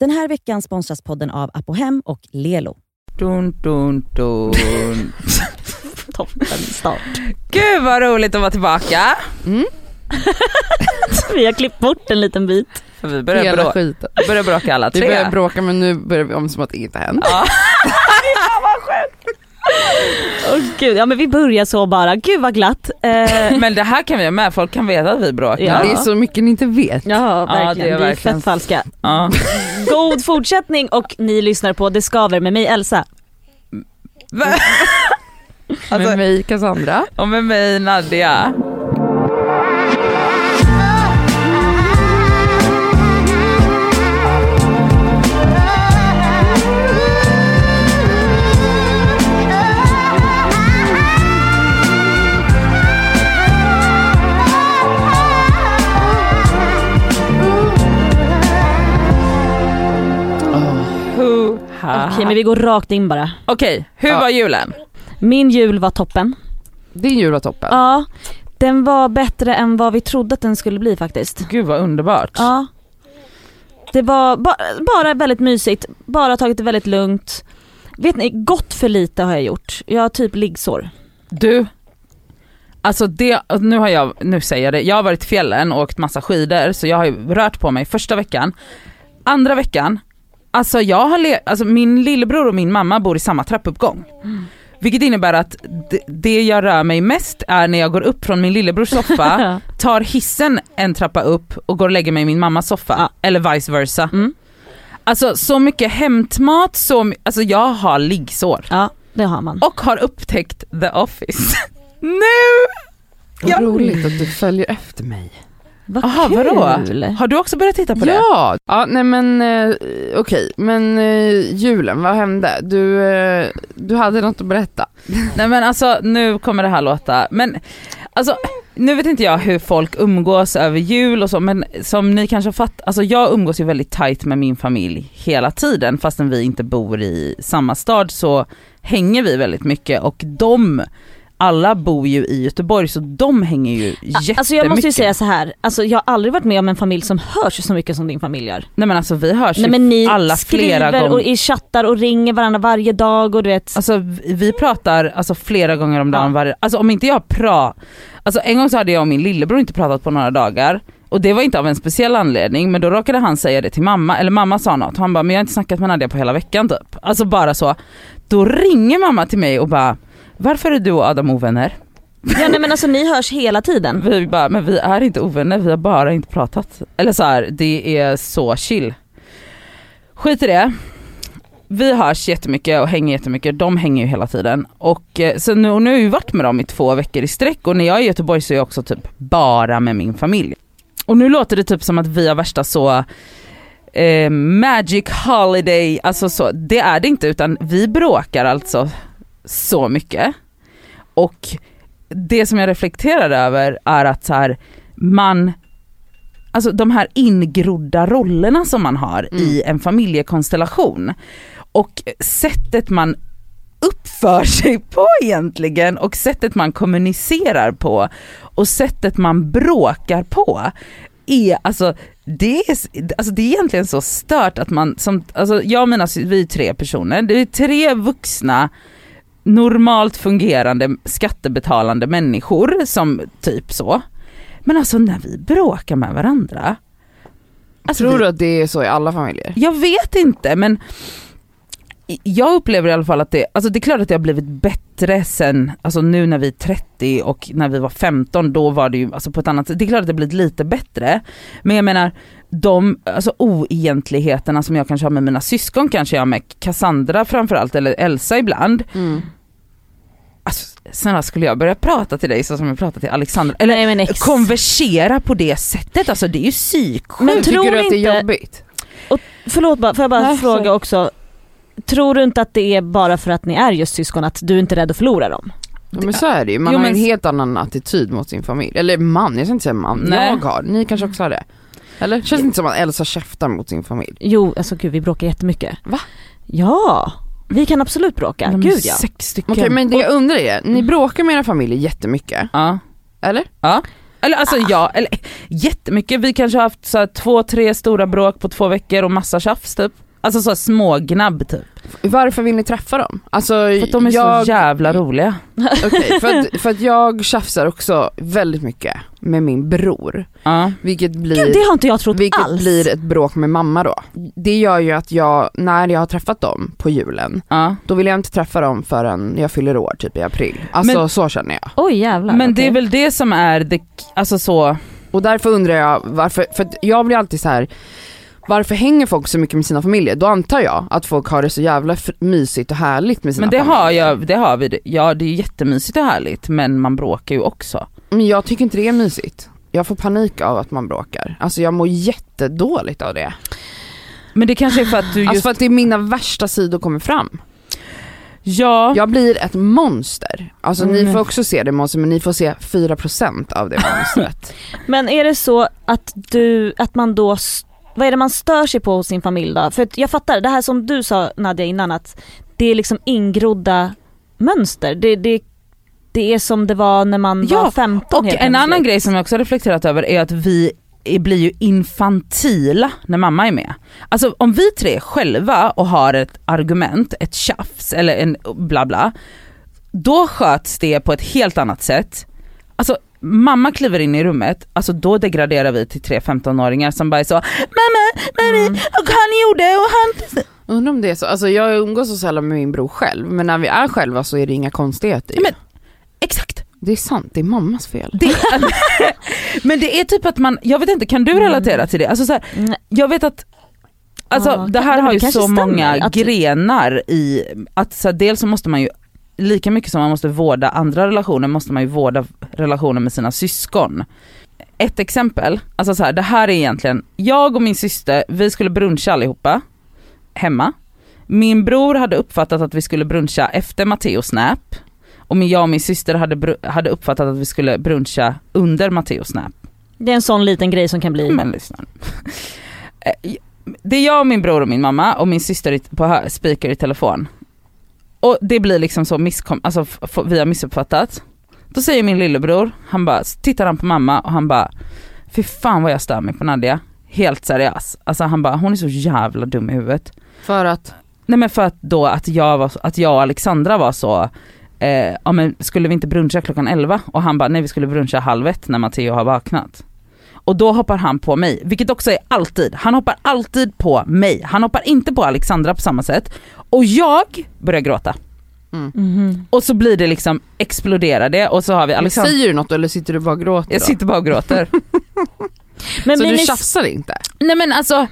Den här veckan sponsras podden av Apohem och Lelo. Dun, dun, dun. Toppen start. Gud vad roligt att vara tillbaka. Vi har klippt bort en liten bit. För vi börjar, Hela brå- skiten. börjar bråka alla Vi tre. börjar bråka men nu börjar vi om som att inget har hänt. Ja. Åh gud, ja men vi börjar så bara. Gud vad glatt. Eh, Men det här kan vi ha med, folk kan veta att vi bråkar. Ja. Det är så mycket ni inte vet. ja, Ja, det är verkligen. vi är verkligen- fett falska. Ja. God fortsättning och ni lyssnar på Det skaver med mig Elsa. Va? Alltså, Med mig Cassandra. och med mig Nadia. Okej men vi går rakt in bara. Okej, hur Ja. var julen? Min jul var toppen. Din jul var toppen. Ja, den var bättre än vad vi trodde att den skulle bli faktiskt. Gud vad underbart. Ja. Det var ba bara väldigt mysigt, bara tagit det väldigt lugnt. Vet ni, gott för lite har jag gjort. Jag har typ liggsår. Du, alltså det, nu har jag, nu säger jag det, jag har varit i fjällen och åkt massa skidor så jag har ju rört på mig första veckan. Andra veckan, alltså jag har le- alltså min lillebror och min mamma bor i samma trappuppgång. Vilket innebär att det, det jag rör mig mest är när jag går upp från min lillebrors soffa, tar hissen en trappa upp och går och lägger mig i min mammas soffa. Ja. Eller vice versa. Mm. Alltså så mycket hämtmat, så, my- alltså jag har liggsår. Ja, det har man. Och har upptäckt The Office. nu! Vad Ja. roligt att du följer efter mig. Vad Aha, kul! vadå? Har du också börjat titta på det? Ja! Ja nej men eh, okej, men eh, julen, vad hände? Du, eh, du hade något att berätta. Nej men alltså nu kommer det här låta, men alltså nu vet inte jag hur folk umgås över jul och så men som ni kanske har fattat, alltså jag umgås ju väldigt tight med min familj hela tiden fastän vi inte bor i samma stad så hänger vi väldigt mycket och de, alla bor ju i Göteborg så de hänger ju jättemycket. Alltså jag måste ju säga så här. alltså jag har aldrig varit med om en familj som hörs så mycket som din familj gör. Nej men alltså vi hörs Nej men ni alla flera skriver gånger. och i chattar och ringer varandra varje dag och du vet. Alltså vi pratar alltså, flera gånger om dagen Ja. varje, alltså om inte jag pratar, alltså en gång så hade jag och min lillebror inte pratat på några dagar och det var inte av en speciell anledning men då råkade han säga det till mamma, eller mamma sa något, han bara men jag har inte snackat med Nadia på hela veckan typ. Alltså bara så. Då ringer mamma till mig och bara varför är du och Adam ovänner? Ja nej men alltså ni hörs hela tiden. Vi bara, men vi är inte ovänner, vi har bara inte pratat. Eller så här, det är så chill. Skit i det. Vi hörs jättemycket och hänger jättemycket, de hänger ju hela tiden. Och, eh, så nu, och nu har jag ju varit med dem i två veckor i sträck och när jag är i Göteborg så är jag också typ bara med min familj. Och nu låter det typ som att vi har värsta så eh, magic holiday, alltså så, det är det inte utan vi bråkar alltså så mycket. Och det som jag reflekterar över är att så här, man, alltså de här ingrodda rollerna som man har i en familjekonstellation och sättet man uppför sig på egentligen och sättet man kommunicerar på och sättet man bråkar på är alltså det är, alltså det är egentligen så stört att man, som, alltså jag och mina, vi är tre personer, det är tre vuxna normalt fungerande skattebetalande människor som typ så. Men alltså när vi bråkar med varandra. Alltså Tror vi, du att det är så i alla familjer? Jag vet inte men jag upplever i alla fall att det, alltså det är klart att det har blivit bättre sen, alltså nu när vi är 30 och när vi var 15 då var det ju alltså på ett annat sätt, det är klart att det har blivit lite bättre. Men jag menar de alltså oegentligheterna som jag kanske har med mina syskon kanske jag har med Cassandra framförallt eller Elsa ibland. Mm. Alltså, snälla skulle jag börja prata till dig så som jag pratar till Alexandra? Eller Nej men ex. konversera på det sättet, alltså det är ju psyksjukt. Men Tycker tror du att det inte- är jobbigt? Förlåt bara, får jag bara Nej, fråga sorry. också. Tror du inte att det är bara för att ni är just syskon att du inte är rädd att förlora dem? Ja, men så är det ju, man Jo, har men- en helt annan attityd mot sin familj. Eller man, jag ska inte säga man, Nej. jag har. Ni kanske också har det? Eller? Känns det inte som att Elsa käftar mot sin familj? Jo, alltså gud vi bråkar jättemycket. Va? Ja, vi kan absolut bråka. Är Gud ja. Sex stycken. Okej men det jag undrar är, ni bråkar med era familjer jättemycket, Ja. eller? Ja. Eller alltså ja, eller jättemycket. Vi kanske har haft så här, två, tre stora bråk på två veckor och massa tjafs typ. Alltså så smågnabb typ. Varför vill ni träffa dem? Alltså, För att de är jag, så jävla roliga. okej, för, att, för att jag tjafsar också väldigt mycket med min bror. Ja. Vilket blir, Gud, det har inte jag trott vilket alls. blir ett bråk med mamma då. Det gör ju att jag, när jag har träffat dem på julen, Ja. då vill jag inte träffa dem förrän jag fyller år typ i april. Alltså Men- så känner jag. Oj jävlar. Men det är väl det som är det, alltså så, Och därför undrar jag varför, för jag blir alltid så här. Varför hänger folk så mycket med sina familjer? Då antar jag att folk har det så jävla mysigt och härligt med sina men det familjer. har, jag, det har vi, ja det är jättemysigt och härligt men man bråkar ju också. Men jag tycker inte det är mysigt. Jag får panik av att man bråkar. Alltså jag mår jättedåligt av det. Men det kanske är för att du just, Alltså för att det är mina värsta sidor kommer fram. ja, Jag blir ett monster. Alltså ni Mm. får också se det monster men ni får se 4% av det monstret. Men är det så att du, att man då, vad är det man stör sig på hos sin familj då? För jag fattar, det här som du sa Nadja innan att det är liksom ingrodda mönster. Det, det, det är som det var när man Ja, var 15 och helt en annan grej som jag också reflekterat över är att vi blir ju infantila när mamma är med. Alltså om vi tre själva och har ett argument, ett tjafs eller en bla bla, då sköts det på ett helt annat sätt. Alltså mamma kliver in i rummet, alltså då degraderar vi till tre 15-åringar som bara är så Mamma, mamma, Mm. och han gjorde och han... Undrar om det är så, alltså jag umgås så sällan med min bror själv men när vi är själva så är det inga konstigheter ju. Men- Exakt. Det är sant, det är mammas fel. Det, men det är typ att man, jag vet inte, kan du relatera till det? Alltså så här, jag vet att Alltså Ja, det här har ju så stämmer, många grenar i, att så här, dels så måste man ju, lika mycket som man måste vårda andra relationer måste man ju vårda relationer med sina syskon. Ett exempel, alltså så här, det här är egentligen, jag och min syster, vi skulle bruncha allihopa, hemma. Min bror hade uppfattat att vi skulle bruncha efter Matteos snap. Och jag och min syster hade, hade uppfattat att vi skulle bruncha under Matteos snap. Det är en sån liten grej som kan bli, Men lyssna. Eh, Det är jag och min bror och min mamma och min syster på speaker i telefon. Och det blir liksom så misskom, alltså vi har missuppfattat. Då säger min lillebror, han bara, tittar han på mamma och han bara, fy fan vad jag stör mig på Nadia. Helt seriös. Alltså han bara, hon är så jävla dum i huvudet. För att, Nej men för att då att jag, var, att jag och Alexandra var så, eh, ja men skulle vi inte bruncha klockan 11? Och han bara, nej vi skulle bruncha halv ett när Matteo har vaknat. Och då hoppar han på mig, vilket också är alltid, han hoppar alltid på mig. Han hoppar inte på Alexandra på samma sätt. Och jag börjar gråta. Mhm. Och så blir det liksom, exploderar det och så har vi Alexandra, säger du något eller sitter du bara och gråter jag då? sitter bara och gråter. Men Så blir du tjafsar inte? Nej men alltså,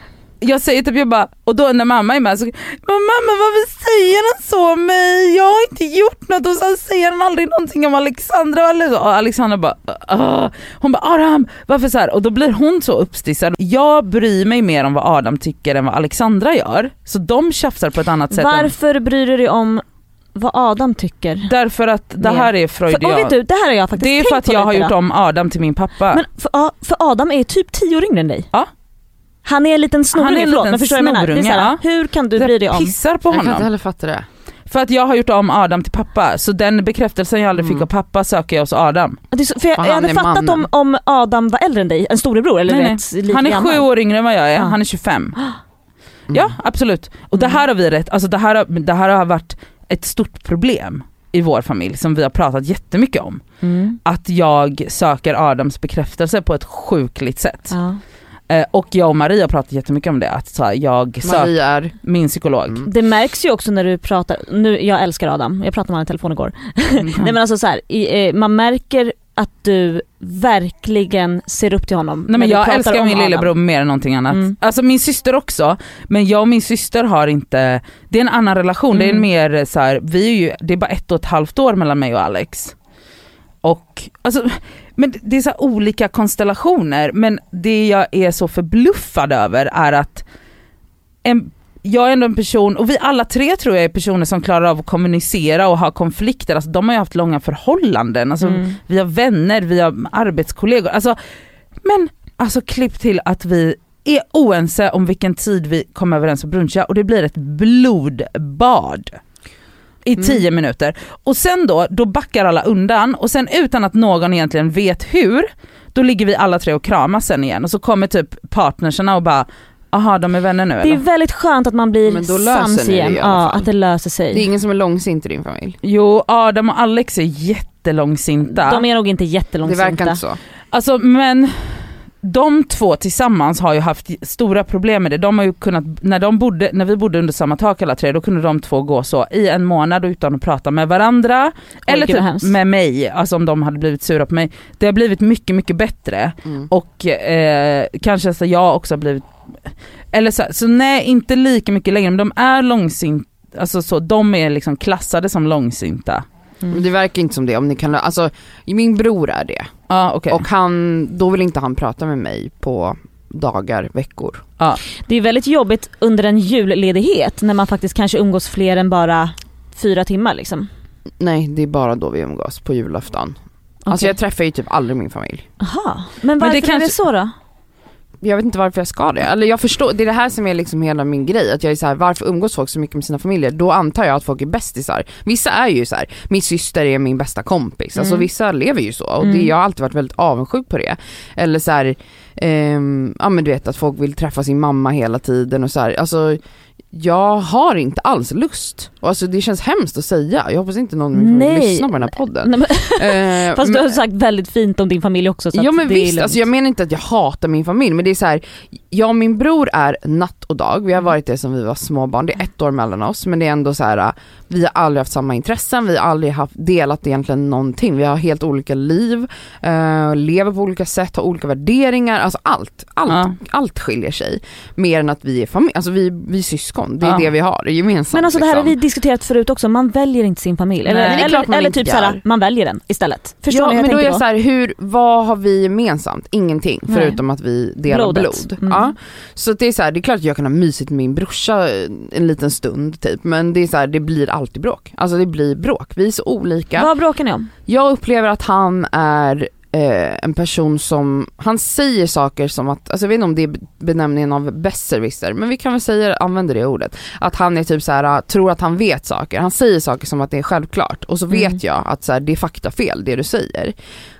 jag säger typ jag bara, och då när mamma är med så, "Men mamma varför säger han så om mig? Jag har inte gjort något och sen säger han aldrig någonting om Alexandra eller så. Och Alexandra bara, "Ah." hon bara Adam varför så här? Och då blir hon så uppstissad. Jag bryr mig mer om vad Adam tycker än vad Alexandra gör. Så de tjafsar på ett annat sätt. Än, varför bryr du dig om vad Adam tycker? därför att det Mer. här är För, och freudian. vet du, det här har jag faktiskt Det är för att jag har gjort om Adam till min pappa. Men för, för Adam är typ tio år yngre än dig. Ja. Han är en liten snorunge, en förlåt liten men förstår du vad jag menar? Det är snorunge, såhär, hur kan du bry dig jag om? pissar på Jag kan inte honom. heller fatta det. För att jag har gjort om Adam till pappa. Så den bekräftelsen jag aldrig fick Mm. av pappa söker jag hos Adam. Det är så, för jag, Och jag han hade är fattat om, mannen. om Adam var äldre än dig, en storebror eller Nej, nej. vet, Han är gammal. sju år yngre än vad jag är, Ja. han är 25. Mm. Ja absolut. Och det Mm. här har vi rätt, alltså det här, har, det här har varit ett stort problem i vår familj som vi har pratat jättemycket om. Mm. Att jag söker Adams bekräftelse på ett sjukligt sätt. Ja. Eh, och jag och Maria har pratat jättemycket om det, att så här, jag söker Maria är... min psykolog. Mm. Det märks ju också när du pratar, nu, jag älskar Adam, jag pratade med honom i telefon igår. Nej men alltså så här, i, eh, man märker att du verkligen ser upp till honom. Nej men jag älskar min lillebror mer än någonting annat. Mm. Alltså min syster också, men jag och min syster har inte, det är en annan relation, det är en Mm. mer så här, vi är ju, det är bara ett och ett halvt år mellan mig och Alex. Och, alltså, men det är så olika konstellationer, men det jag är så förbluffad över är att en, jag är ändå en person, och vi alla tre tror jag är personer som klarar av att kommunicera och ha konflikter, alltså de har ju haft långa förhållanden, alltså Mm. vi har vänner, vi har arbetskollegor. Alltså, men alltså klipp till att vi är oense om vilken tid vi kommer överens att bruncha och det blir ett blodbad i Mm. tio minuter. Och sen då, då backar alla undan och sen utan att någon egentligen vet hur, då ligger vi alla tre och kramas sen igen och så kommer typ partnerserna och bara aha de är vänner nu Det är eller? väldigt skönt att man blir Men då löser sams det igen. i alla Ja, att det löser sig. Det är ingen som är långsint i din familj. Jo Adam och Alex är jättelångsinta. De är nog inte Det jättelångsinta. verkar inte så. Alltså men de två tillsammans har ju haft stora problem med det. De har ju kunnat, när, de bodde, när vi bodde under samma tak alla tre, då kunde de två gå så i en månad utan att prata med varandra. eller gud vad typ med mig, alltså om de hade blivit sura på mig. Det har blivit mycket, mycket bättre. Mm. Och eh, kanske så jag också har blivit, eller så, så nej inte lika mycket längre men de är långsinta, alltså så, de är liksom klassade som långsinta. Men Mm. det verkar inte som det, om ni kan, alltså min bror är det. Ja okej. Och han, då vill inte han prata med mig på dagar, veckor. Det är väldigt jobbigt under en julledighet när man faktiskt kanske umgås fler än bara fyra timmar liksom. Nej det är bara då vi umgås, på julafton. Alltså Okej. jag träffar ju typ aldrig min familj. Aha. Men varför det är det kanske- så då? Jag vet inte varför jag ska det. Eller jag förstår, det är det här som är liksom hela min grej. Att jag är så här, varför umgås folk så mycket med sina familjer? Då antar jag att folk är bästisar. Vissa är ju så här, min syster är min bästa kompis. Alltså Mm. vissa lever ju så och det, Mm. jag har alltid varit väldigt avundsjuk på det. Eller så här, ehm, ja men du vet att folk vill träffa sin mamma hela tiden och så här. Alltså jag har inte alls lust. Och alltså det känns hemskt att säga. Jag hoppas inte någon i min familj lyssnar på den här podden. Nej, men, Eh, fast du men- har sagt väldigt fint om din familj också. Så ja men visst, alltså jag menar inte att jag hatar min familj men det är så här, jag och min bror är natt och dag, vi har varit det som vi var småbarn, det är ett år mellan oss men det är ändå så här, vi har aldrig haft samma intressen, vi har aldrig haft delat egentligen någonting, vi har helt olika liv, eh, lever på olika sätt, har olika värderingar, alltså allt, allt, Ja. allt skiljer sig. Mer än att vi är familj, alltså vi, vi är syskon, det är Ja. det vi har, det gemensamt. Men alltså det här har liksom. vi diskuterat förut också, man väljer inte sin familj. Eller, Nej. Det eller, eller typ såhär, man väljer den istället. Förstår ja, ni men då är tänker jag då? så här, hur, vad har vi gemensamt? Ingenting, Nej. förutom att vi delar Blodet. blod. Mm. Ja. Så det är så här, det är klart att jag kan ha mysigt med min brorsa en liten stund typ, men det är så här, det blir alltid bråk. Alltså det blir bråk, vi är så olika. Vad bråkar ni om? Jag upplever att han är eh, en person som, han säger saker som att, alltså jag vet inte om det är benämningen av besserwisser, men vi kan väl säga, använda det ordet. Att han är typ så här, tror att han vet saker, han säger saker som att det är självklart och så Mm. vet jag att så här, det är faktafel det du säger.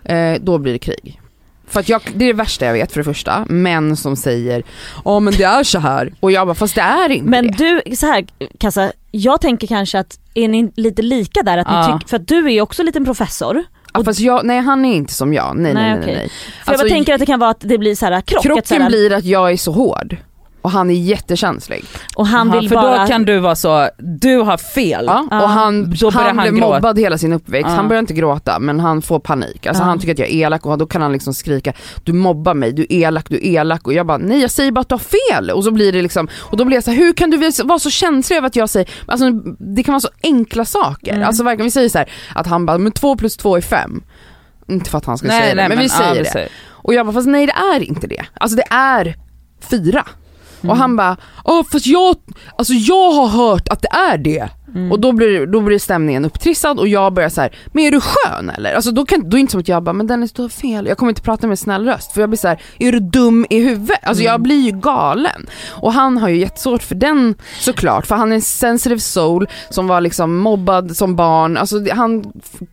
Eh, då blir det krig. För att jag, det är det värsta jag vet för det första, män som säger ja men det är så här och jag bara fast det är inte Men det. du, så här Kassa, jag tänker kanske att är ni lite lika där? Att ni Ja. tycker, för att du är ju också en liten professor. Ja, fast jag, nej han är inte som jag, nej nej Nej, nej. nej. För jag bara tänker att det kan vara att det blir så här krock. att så Krocken här, blir att jag är så hård och han är jättekänslig. och han Aha, vill för bara... då kan du vara så, du har fel. Ja, och han, Då börjar han, han blev gråta. mobbad hela sin uppväxt, Ja. han börjar inte gråta men han får panik. Alltså Ja. han tycker att jag är elak och då kan han liksom skrika du mobbar mig, du är elak, du är elak och jag bara nej jag säger bara att du har fel och så blir det liksom, och då blir jag så här, hur kan du vara så känslig över att jag säger, alltså det kan vara så enkla saker. Mm. Alltså verkligen, vi säger så här att han bara, men två plus två är fem. Inte för att han ska säga det, men, vi ja, säger vi det. säger. Och jag bara, fast nej det är inte det. Alltså det är fyra. Mm. Och han bara, fast jag, alltså jag har hört att det är det. Mm. Och då blir, då blir stämningen upptrissad och jag börjar så här, men är du skön eller? Alltså då, kan, då är det inte som att jag bara, men Dennis du har fel, jag kommer inte prata med snäll röst. För jag blir så här, är du dum i huvudet? Alltså jag Mm. blir ju galen. Och han har ju jättesvårt för den såklart, för han är en sensitive soul som var liksom mobbad som barn, alltså han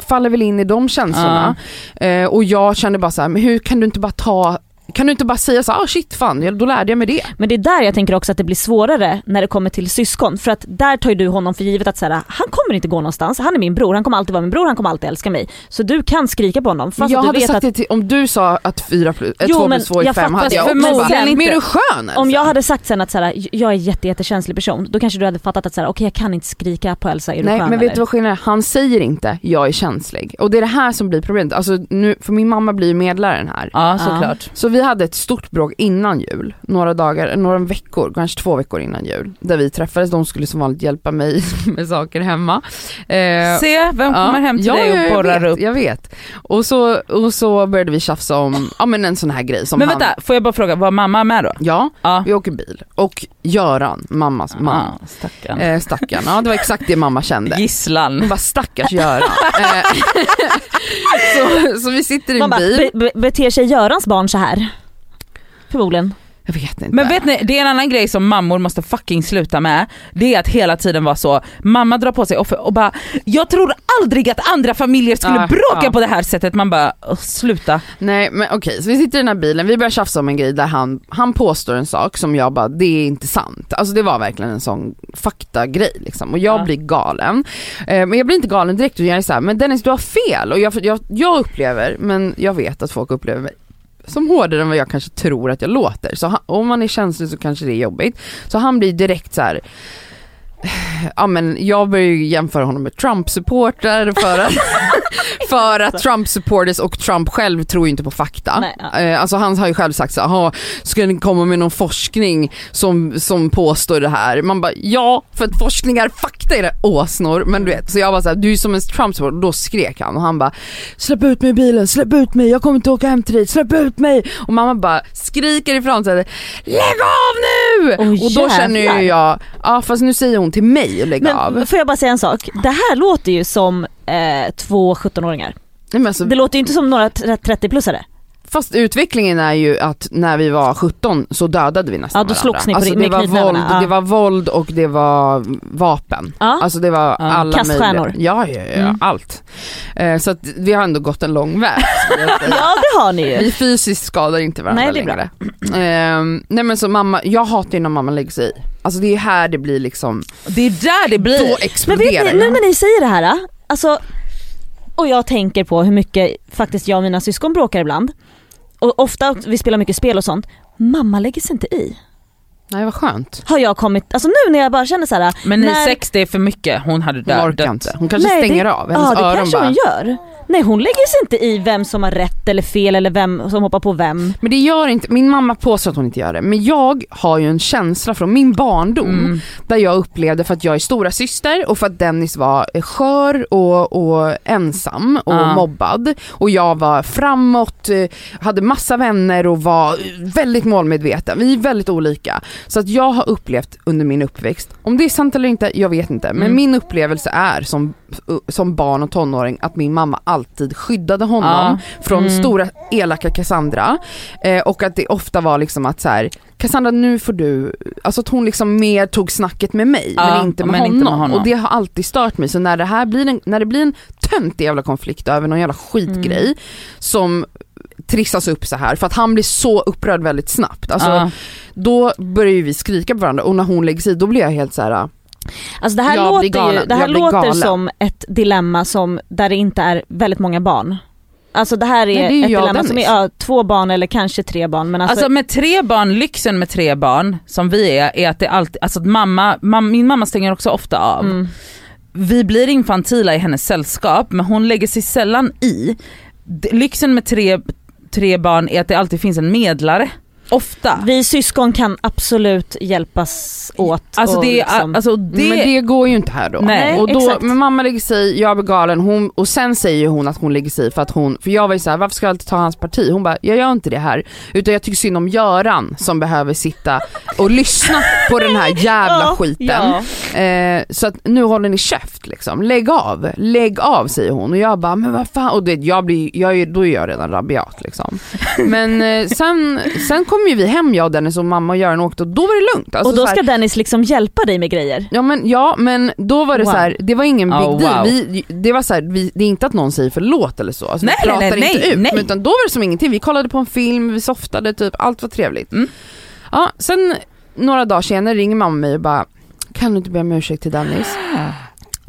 faller väl in i de känslorna. Eh, och jag kände bara så här, men hur kan du inte bara ta kan du inte bara säga så ah shit fan, då lärde jag mig det. Men det är där jag tänker också att det blir svårare när det kommer till syskon. För att där tar ju du honom för givet att så här, han kommer inte gå någonstans, han är min bror, han kommer alltid vara min bror, han kommer alltid älska mig. Så du kan skrika på honom fast jag att du hade vet sagt att det till, om du sa att 4 plus, Jo, 2 men plus 2 är jag 5 fattar hade jag också bara, men är inte. du skön Elsa? om jag hade sagt sen att så här, jag är jätte, jättekänslig person, då kanske du hade fattat att så här, okej jag kan inte skrika på Elsa, är du Nej skön men vet eller? du vad skillnaden är? Han säger inte jag är känslig. Och det är det här som blir problemet. Alltså nu, för min mamma blir ju medlaren här. Ja såklart. Så vi hade ett stort bråk innan jul, några dagar, några veckor, kanske två veckor innan jul. Där vi träffades, de skulle som vanligt hjälpa mig med saker hemma. Eh, Se, vem kommer hem till ja, dig och borrar vet, upp? Jag vet. Och så, och så började vi tjafsa om, ja men en sån här grej som Men han, vänta, får jag bara fråga, var mamma med då? Ja, Ja. vi åker bil. Och Göran, mammas man. Ah, stackarn. Eh, stackarn, ja det var exakt det mamma kände. Gisslan. Hon bara stackars Göran. Eh, så, så vi sitter i en bil. be, be, beter sig Görans barn så här? Förmodligen. Jag vet inte. Men vet ni, det är en annan grej som mammor måste fucking sluta med. Det är att hela tiden vara så, mamma drar på sig offer och bara “jag tror aldrig att andra familjer skulle Ja, bråka ja. på det här sättet”. Man bara "Åh, sluta. Nej men okej, så vi sitter i den här bilen, vi börjar tjafsa om en grej där han, han påstår en sak som jag bara, det är inte sant. Alltså det var verkligen en sån faktagrej liksom och jag Ja. blir galen. Eh, men jag blir inte galen direkt utan jag är såhär, men Dennis du har fel och jag, jag, jag upplever, men jag vet att folk upplever mig som hårdare än vad jag kanske tror att jag låter. Så han, om man är känslig så kanske det är jobbigt. Så han blir direkt så här. Ja men jag börjar ju jämföra honom med Trump-supporter för att, för att Trump-supporters och Trump själv tror ju inte på fakta. Nej, ja. Eh, Alltså han har ju själv sagt så här, ska ni komma med någon forskning som, som påstår det här? Man bara ja, för att forskning är fakta är det åsnor. Men du vet, så jag var så här, du är som en Trump-supporter, då skrek han och han bara släpp ut mig i bilen, släpp ut mig, jag kommer inte åka hem till dig, släpp ut mig! Och mamma bara skriker ifrån sig, lägg av nu! Åh, och då känner ju jag, ja fast nu säger hon till mig att lägga av. Får jag bara säga en sak? Det här låter ju som eh, två 17-åringar. Nej, men alltså, Det låter ju inte som några 30-plussare. Fast utvecklingen är ju att när vi var 17 så dödade vi nästan Ja, då varandra. slogs ni på alltså, det, var våld, ja. det var våld och det var vapen. Ja. Alltså det var alla Kaststjärnor. möjliga. Ja, ja, ja, Mm. allt. Eh, så att vi har ändå gått en lång väg. Ja det har ni ju. Vi fysiskt skadar inte varandra Nej, det är bra. längre. Eh, nej men så mamma, jag hatar ju när mamma lägger sig i. Alltså det är här det blir liksom, Det är där det då blir. Men vet exploderar ni, nu när ni säger det här, alltså, och jag tänker på hur mycket faktiskt jag och mina syskon bråkar ibland. Och ofta, vi spelar mycket spel och sånt. Mamma lägger sig inte i. Nej vad skönt. Har jag kommit, alltså nu när jag bara känner så här. Men ni när, sex det är för mycket, hon hade Hon dött. orkar inte. Hon kanske Nej, stänger det, av, hennes Ja det öron kanske bara. hon gör. Nej hon lägger sig inte i vem som har rätt eller fel eller vem som hoppar på vem. Men det gör inte, min mamma påstår att hon inte gör det, men jag har ju en känsla från min barndom Mm. där jag upplevde för att jag är stora syster och för att Dennis var eh, skör och, och ensam och Ja. mobbad och jag var framåt, eh, hade massa vänner och var eh, väldigt målmedveten. Vi är väldigt olika. Så att jag har upplevt under min uppväxt, om det är sant eller inte, jag vet inte, men Mm. min upplevelse är som, som barn och tonåring att min mamma alltid skyddade honom från Mm. stora elaka Cassandra eh, och att det ofta var liksom att så här, Cassandra nu får du, alltså att hon liksom mer tog snacket med mig Ja, men, inte med, men inte med honom. och det har alltid stört mig så när det här blir en, när det blir en töntig jävla konflikt över någon jävla skitgrej Mm. som trissas upp så här för att han blir så upprörd väldigt snabbt. Alltså, Ja. Då börjar ju vi skrika på varandra och när hon lägger sig då blir jag helt så här. Alltså det här Jag låter ju, det här låter som ett dilemma som, där det inte är väldigt många barn. Alltså det här är, Nej, det är ett dilemma som är ja, två barn eller kanske tre barn men alltså, Alltså med tre barn, lyxen med tre barn som vi är, är att det alltid, alltså att mamma, mam, min mamma stänger också ofta av. mm. Vi blir infantila i hennes sällskap men hon lägger sig sällan i. Lyxen med tre, tre barn är att det alltid finns en medlare. Ofta. Vi syskon kan absolut hjälpas åt. Alltså det, liksom, alltså Det... det, Men det går ju inte här då. Nej, och då exakt. men mamma lägger sig, jag blir galen hon, och sen säger hon att hon lägger sig för att hon, för jag var ju såhär varför ska jag alltid ta hans parti? Hon bara jag gör inte det här utan jag tycker synd om Göran som behöver sitta och lyssna på den här jävla Ja, skiten. ja. Eh, så att nu håller ni käft liksom, lägg av, lägg av säger hon och jag bara men vad fan och det, jag blir, jag, är- då är jag redan rabiat liksom. Men eh, sen, sen kom ju vi hem jag och Dennis och mamma och Göran åkte och då var det lugnt. Alltså, och då så här- ska Dennis liksom hjälpa dig med grejer. Ja men, ja men då var det Wow. så här, det var ingen big Oh, deal. wow. Vi, det var så här, vi, det är inte att någon säger förlåt eller så. Alltså, Nej, vi pratar nej, nej, inte ut. nej. men Utan då var det som ingenting. Vi kollade på en film, vi softade typ, allt var trevligt. Mm. Ja, sen några dagar senare ringer mamma mig och bara, kan du inte be om ursäkt till Dennis?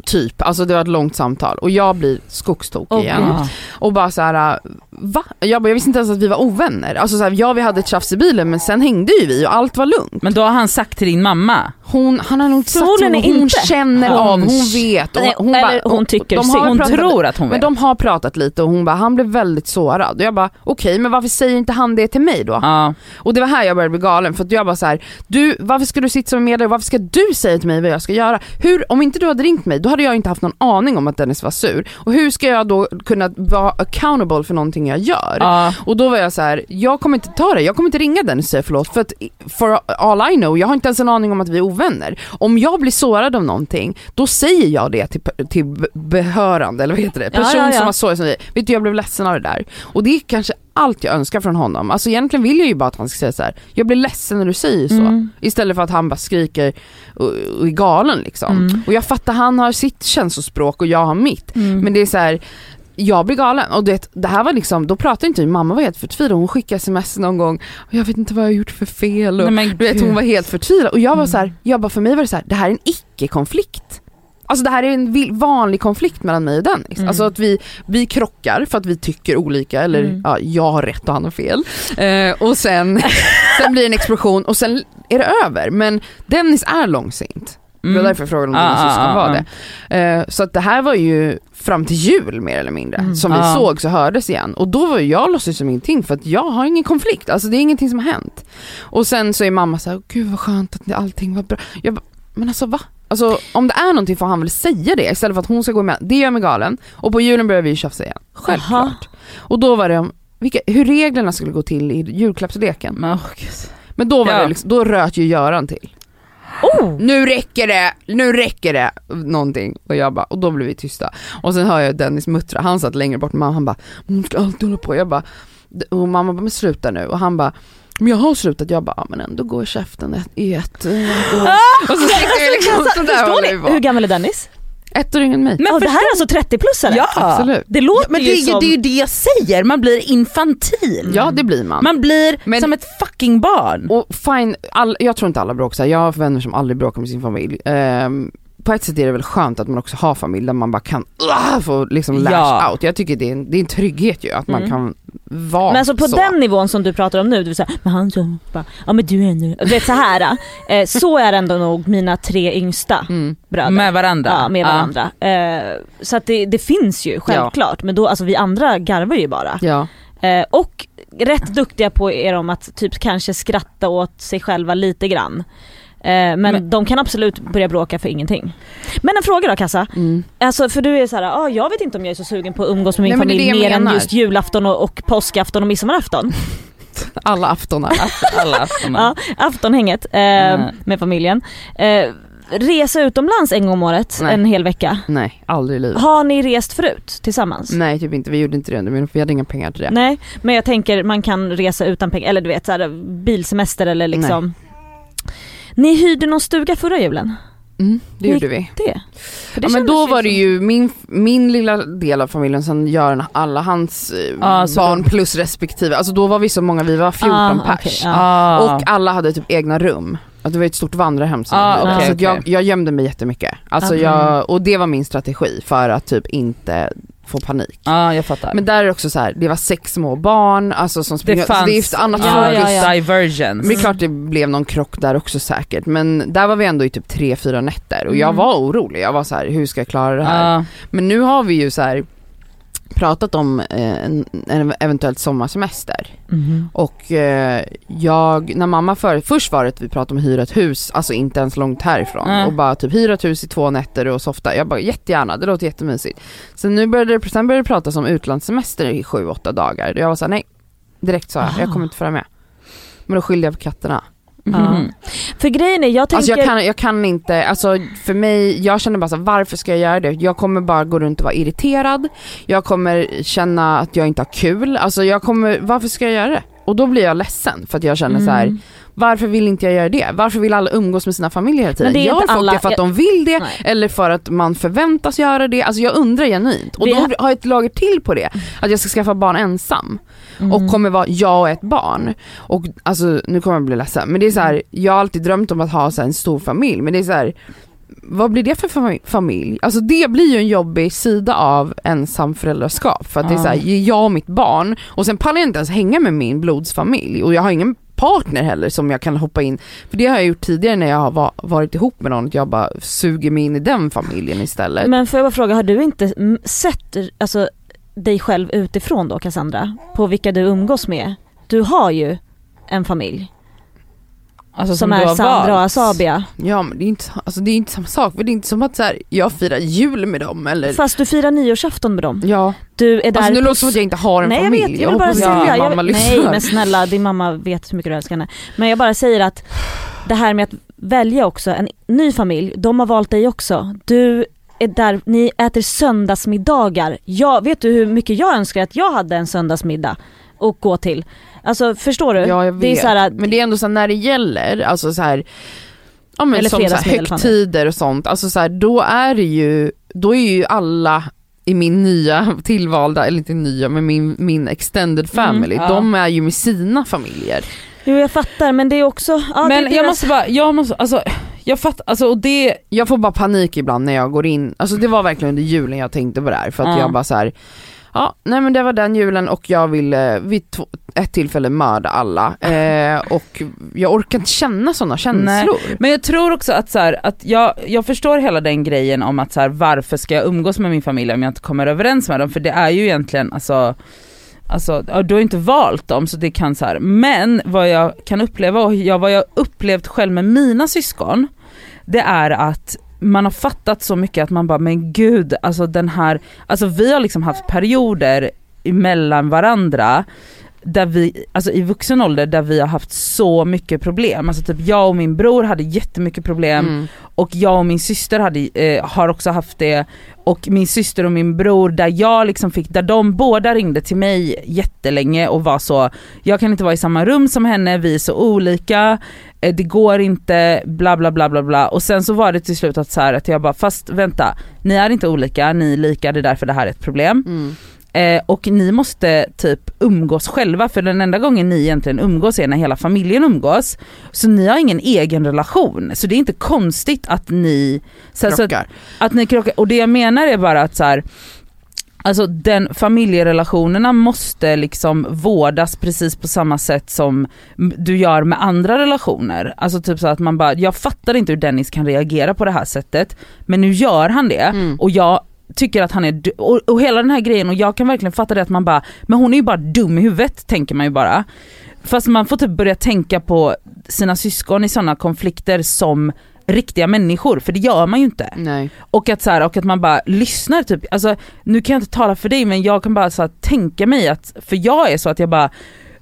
Typ, alltså det var ett långt samtal och jag blir skogstokig Åh, igen. Ja. Och bara så här, va? Jag, bara, jag visste inte ens att vi var ovänner. Alltså så här, ja vi hade ett tjafs i bilen men sen hängde ju vi och allt var lugnt. Men då har han sagt till din mamma, Hon, han har nog inte sagt men hon inte. känner Hon- av, hon vet. Och Nej, hon eller hon tycker de hon pratat, tror att hon Men vet. de har pratat lite och hon bara, han blev väldigt sårad. Och jag bara, okej men varför säger inte han det till mig då? Ja. Och det var här jag började bli galen för att jag bara så här, du varför ska du sitta som medlare, varför ska du säga till mig vad jag ska göra? Hur, om inte du hade ringt mig då hade jag inte haft någon aning om att Dennis var sur. Och hur ska jag då kunna vara accountable för någonting jag gör? Ja. Och då var jag så här: jag kommer inte ta det, jag kommer inte ringa Dennis och säga förlåt för att for all I know, jag har inte ens en aning om att vi är ovänner. Om jag blir sårad av någonting, då säger jag det till, till behörande, eller vad heter det? Ja, Person ja, ja. som var sårad som säger, vet du jag blev ledsen av det där. Och det är kanske allt jag önskar från honom. Alltså egentligen vill jag ju bara att han ska säga så här: jag blir ledsen när du säger så. Mm. Istället för att han bara skriker och, och är galen liksom. Mm. Och jag fattar, han har sitt känslospråk och jag har mitt. Mm. Men det är så här. Jag blir galen och det, det här var liksom, då pratade inte vi, mamma var helt förtvivlad, hon skickade sms någon gång och jag vet inte vad jag har gjort för fel och Nej, du vet hon var helt förtvivlad och jag var Mm. så här, jag bara för mig var det så här, det här är en icke-konflikt. Alltså det här är en vanlig konflikt mellan mig och Dennis. Mm. Alltså att vi, vi krockar för att vi tycker olika eller Mm. ja, jag har rätt och han har fel. Eh, och sen, sen blir det en explosion och sen är det över. Men Dennis är långsint. Det var Mm. därför jag frågade om Ah, dina syskon ah, var ah. det. Eh, så att det här var ju fram till jul mer eller mindre Mm. som vi Ah. sågs och hördes igen. Och då var jag låtsas som ingenting för att jag har ingen konflikt, alltså det är ingenting som har hänt. Och sen så är mamma så här, gud vad skönt att allting var bra. Jag bara, men alltså va? Alltså om det är någonting får han väl säga det istället för att hon ska gå med. Det gör mig galen. Och på julen börjar vi tjafsa igen, självklart. Jaha. Och då var det om vilka, hur reglerna skulle gå till i julklappsleken. Men, gud. Men då var Ja. det liksom, då röt ju Göran till. Oh! Nu räcker det, nu räcker det, någonting. Och jag bara, och då blev vi tysta. Och sen hör jag Dennis muttra, han satt längre bort, mamma han bara, hon ska alltid hålla på. Jag bara, och mamma bara, men sluta nu. Och han bara, men jag har slutat, jag bara, ja, men ändå går käften ett, i ett. Och, och så sitter vi liksom sådär håller vi Förstår ni? Hur på. gammal är Dennis? Ett år yngre än mig. Men oh, det här är alltså 30 plus eller? Ja, Absolut. Det låter men det, ju är ju- som... det är ju det jag säger, man blir infantil. Ja det blir man. Man blir Men- som ett fucking barn. Och fine, all, jag tror inte alla bråkar jag har vänner som aldrig bråkar med sin familj. Ehm, på ett sätt är det väl skönt att man också har familj där man bara kan uh, få liksom lash Ja. out. Jag tycker det är, en, det är en trygghet ju att man Mm. kan vara Men alltså på så. den nivån som du pratar om nu, du vill säga, men han så bara, ja men du är ändå, du vet så här. Eh, så är ändå nog mina tre yngsta Mm. bröder. Med varandra. Ja, med varandra. Eh, så att det, det finns ju självklart, men då, alltså vi andra garvar ju bara. Ja. Eh, och rätt duktiga på er om att typ kanske skratta åt sig själva lite grann. Eh, men, Men- de kan absolut börja bråka för ingenting. Men en fråga då Kassa, Mm. alltså för du är så här, ah, jag vet inte om jag är så sugen på att umgås med min Nej, familj mer jag än menar. just julafton och, och påskafton och midsommarafton. Alla aftonar. Alla aftonar. Ja, aftonhänget eh, Mm. med familjen. Eh, resa utomlands en gång om året, Nej. en hel vecka. Nej, aldrig i livet. Har ni rest förut tillsammans? Nej typ inte, vi gjorde inte det men vi hade inga pengar till det. Nej, men jag tänker man kan resa utan pengar, eller du vet så här, bilsemester eller liksom. Ni hyrde någon stuga förra julen? Mm, det Hur gjorde vi. Det? För det Ja, men då var det som- ju min, min lilla del av familjen, sen Göran alla hans så barn då- plus respektive, alltså då var vi så många, vi var 14 Ah, pers. okej, ja. Ah. Och alla hade typ egna rum. Att det var ett stort vandrarhem som Ah, vi hyrde. okej, Så att jag, jag gömde mig jättemycket. Alltså Okej. jag, och det var min strategi för att typ inte få panik. Ja jag fattar. Men där är det också så här, det var sex små barn, alltså som det springer, fanns det är ju ett annat Ja, ja, ja. divergence. Men det är klart det blev någon krock där också säkert, men där var vi ändå i typ tre, fyra nätter och jag Mm. var orolig, jag var så här: hur ska jag klara det här? Ja. Men nu har vi ju så här pratat om eh, en, en eventuellt sommarsemester Mhm. och eh, jag, när mamma för, först var det att vi pratade om att hyra ett hus, alltså inte ens långt härifrån Mm. och bara typ hyra ett hus i två nätter och softa, jag bara jättegärna, det låter jättemysigt. Sen nu började det, sen började det pratas om utlandssemester i sju, åtta dagar, jag var såhär nej, direkt sa jag, jag kommer inte följa med. Men då skyllde jag på katterna. Mhm. För grejen är, jag tänker... Alltså jag kan, jag kan inte, alltså för mig, jag känner bara så varför ska jag göra det? Jag kommer bara gå runt och vara irriterad, jag kommer känna att jag inte har kul, alltså jag kommer, varför ska jag göra det? Och då blir jag ledsen för att jag känner så här, Mm. varför vill inte jag göra det? Varför vill alla umgås med sina familjer hela tiden? Det Gör folk alla- det för att de vill det Nej. eller för att man förväntas göra det? Alltså jag undrar genuint. Och Vi då har- har jag ett lager till på det, att jag ska skaffa barn ensam Mm. och kommer vara jag och ett barn. Och alltså nu kommer jag bli ledsen men det är så här, jag har alltid drömt om att ha så här, en stor familj men det är så här. Vad blir det för fami- familj? Alltså det blir ju en jobbig sida av ensamföräldraskap för att det är så här, Ja. jag och mitt barn och sen pallar jag inte ens hänga med min blodsfamilj och jag har ingen partner heller som jag kan hoppa in, för det har jag gjort tidigare när jag har va- varit ihop med någon, att jag bara suger mig in i den familjen istället. Men får jag bara fråga, har du inte mm, sett alltså, dig själv utifrån då Cassandra? På vilka du umgås med? Du har ju en familj Alltså, som, du är Sandra och. Asabia. Ja men det är inte, alltså, det är inte samma sak, för det är inte som att så här, jag firar jul med dem eller Fast du firar nyårsafton med dem. Ja, Du är där alltså nu låter det som att jag inte har en Nej jag familj. vet, jag vill bara hoppas säga, jag, mamma nej men snälla din mamma vet hur mycket du älskar henne. Men jag bara säger att det här med att välja också en ny familj, de har valt dig också. Du är där, ni äter söndagsmiddagar. Jag, vet du hur mycket jag önskar att jag hade en söndagsmiddag? att gå till. Alltså förstår du? Ja jag vet. Det är så här, men det är ändå så här, när det gäller, alltså så här, ja men Eller som så här, högtider och sånt, alltså så här, då är det ju, då är ju alla i min nya tillvalda, eller inte nya men min, min extended family, ja. de är ju med sina familjer. Jo jag fattar men det är också, ja, men det är jag deras- måste bara, jag måste, alltså jag fattar, alltså och det, Jag får bara panik ibland när jag går in, alltså det var verkligen under julen jag tänkte på det här för att Ja. jag bara så här. Ja, nej men det var den julen och jag ville vid två, ett tillfälle mörda alla eh, och jag orkar inte känna sådana känslor. Men jag tror också att så här, att jag, jag förstår hela den grejen om att så här, varför ska jag umgås med min familj om jag inte kommer överens med dem? För det är ju egentligen, alltså, alltså du har ju inte valt dem så det kan så här. men vad jag kan uppleva och jag, vad jag upplevt själv med mina syskon, det är att man har fattat så mycket att man bara, men gud, alltså den här, alltså vi har liksom haft perioder mellan varandra där vi, alltså i vuxen ålder där vi har haft så mycket problem. Alltså typ jag och min bror hade jättemycket problem Mm. och jag och min syster hade, eh, har också haft det och min syster och min bror där jag liksom fick, där de båda ringde till mig jättelänge och var så, jag kan inte vara i samma rum som henne, vi är så olika, eh, det går inte, bla bla bla bla bla och sen så var det till slut att så här, att jag bara fast vänta, ni är inte olika, ni är lika, det är därför det här är ett problem. Mm. Eh, och ni måste typ umgås själva för den enda gången ni egentligen umgås är när hela familjen umgås. Så ni har ingen egen relation. Så det är inte konstigt att ni så, så att, Krockar. att ni krockar. Och det jag menar är bara att så här, Alltså den familjerelationerna måste liksom vårdas precis på samma sätt som du gör med andra relationer. Alltså typ så att man bara, jag fattar inte hur Dennis kan reagera på det här sättet men nu gör han det Mm. och jag tycker att han är och, och hela den här grejen och jag kan verkligen fatta det att man bara, men hon är ju bara dum i huvudet tänker man ju bara. Fast man får typ börja tänka på sina syskon i sådana konflikter som riktiga människor, för det gör man ju inte. Nej. Och att, så här, och att man bara lyssnar typ, alltså nu kan jag inte tala för dig men jag kan bara så här, tänka mig att, för jag är så att jag bara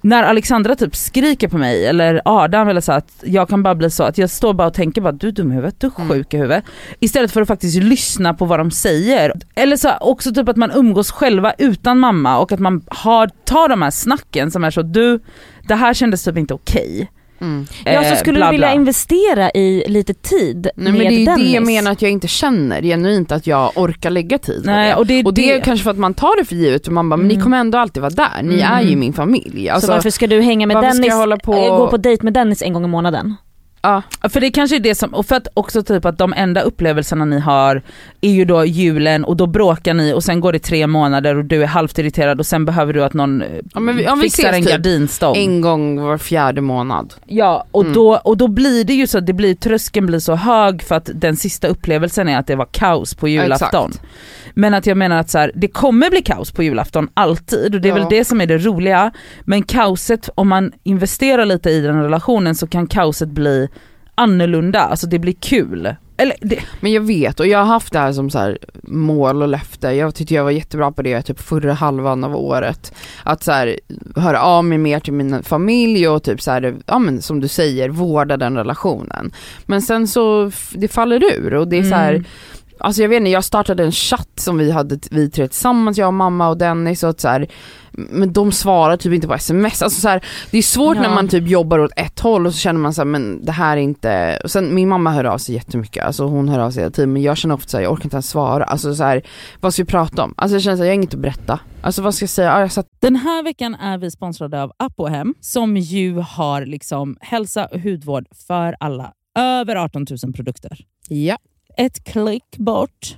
när Alexandra typ skriker på mig eller Adam eller så att jag kan bara bli så att jag står bara och tänker bara du är dum i huvudet, du är Mm. sjuk i huvudet. Istället för att faktiskt lyssna på vad de säger. Eller så också typ att man umgås själva utan mamma och att man har, tar de här snacken som är så du, det här kändes typ inte okej. Mm. Ja så Eh, skulle bla, du vilja bla. investera i lite tid Nej med men det är Dennis. det jag menar att jag inte känner genuint att jag orkar lägga tid Nej, det. och det Och det är det. kanske för att man tar det för givet och man bara, men ni Mm. kommer ändå alltid vara där, ni Mm. är ju min familj. Alltså, så varför ska du hänga med Dennis, jag hålla på- eh, gå på dejt med Dennis en gång i månaden? Ja, För det kanske är det som, och för att också typ att de enda upplevelserna ni har är ju då julen och då bråkar ni och sen går det tre månader och du är halvt irriterad och sen behöver du att någon eh, Ja, vi- ja, fixar en typ gardinstång. en gång var fjärde månad. Ja och, Mm. då, och då blir det ju så, det blir, tröskeln blir så hög för att den sista upplevelsen är att det var kaos på julafton. Exakt. Men att jag menar att så här, det kommer bli kaos på julafton alltid och det är Ja. väl det som är det roliga. Men kaoset, om man investerar lite i den relationen så kan kaoset bli annorlunda, alltså det blir kul. Eller det, Men jag vet och jag har haft det här som så här mål och löfte, jag tyckte jag var jättebra på det typ förra halvan av året. Att så här, höra av mig mer till min familj och typ så här, ja men som du säger, vårda den relationen. Men sen så, det faller ur och det är så här, Mm. Alltså jag vet inte, jag startade en chatt som vi hade, vi tre tillsammans, jag, mamma och Dennis och att så här, men de svarar typ inte på sms. Alltså så här, det är svårt Ja. när man typ jobbar åt ett håll och så känner man så här, men det här är inte, och sen min mamma hör av sig jättemycket, alltså hon hör av sig hela tiden men jag känner ofta så här, jag orkar inte ens svara. Alltså så här, vad ska vi prata om? Alltså jag känner så här, jag har inget att berätta. Alltså vad ska jag säga? Ja, jag satt, Den här veckan är vi sponsrade av Apohem som ju har liksom hälsa och hudvård för alla. Över 18 000 produkter. ja. Ett klick bort.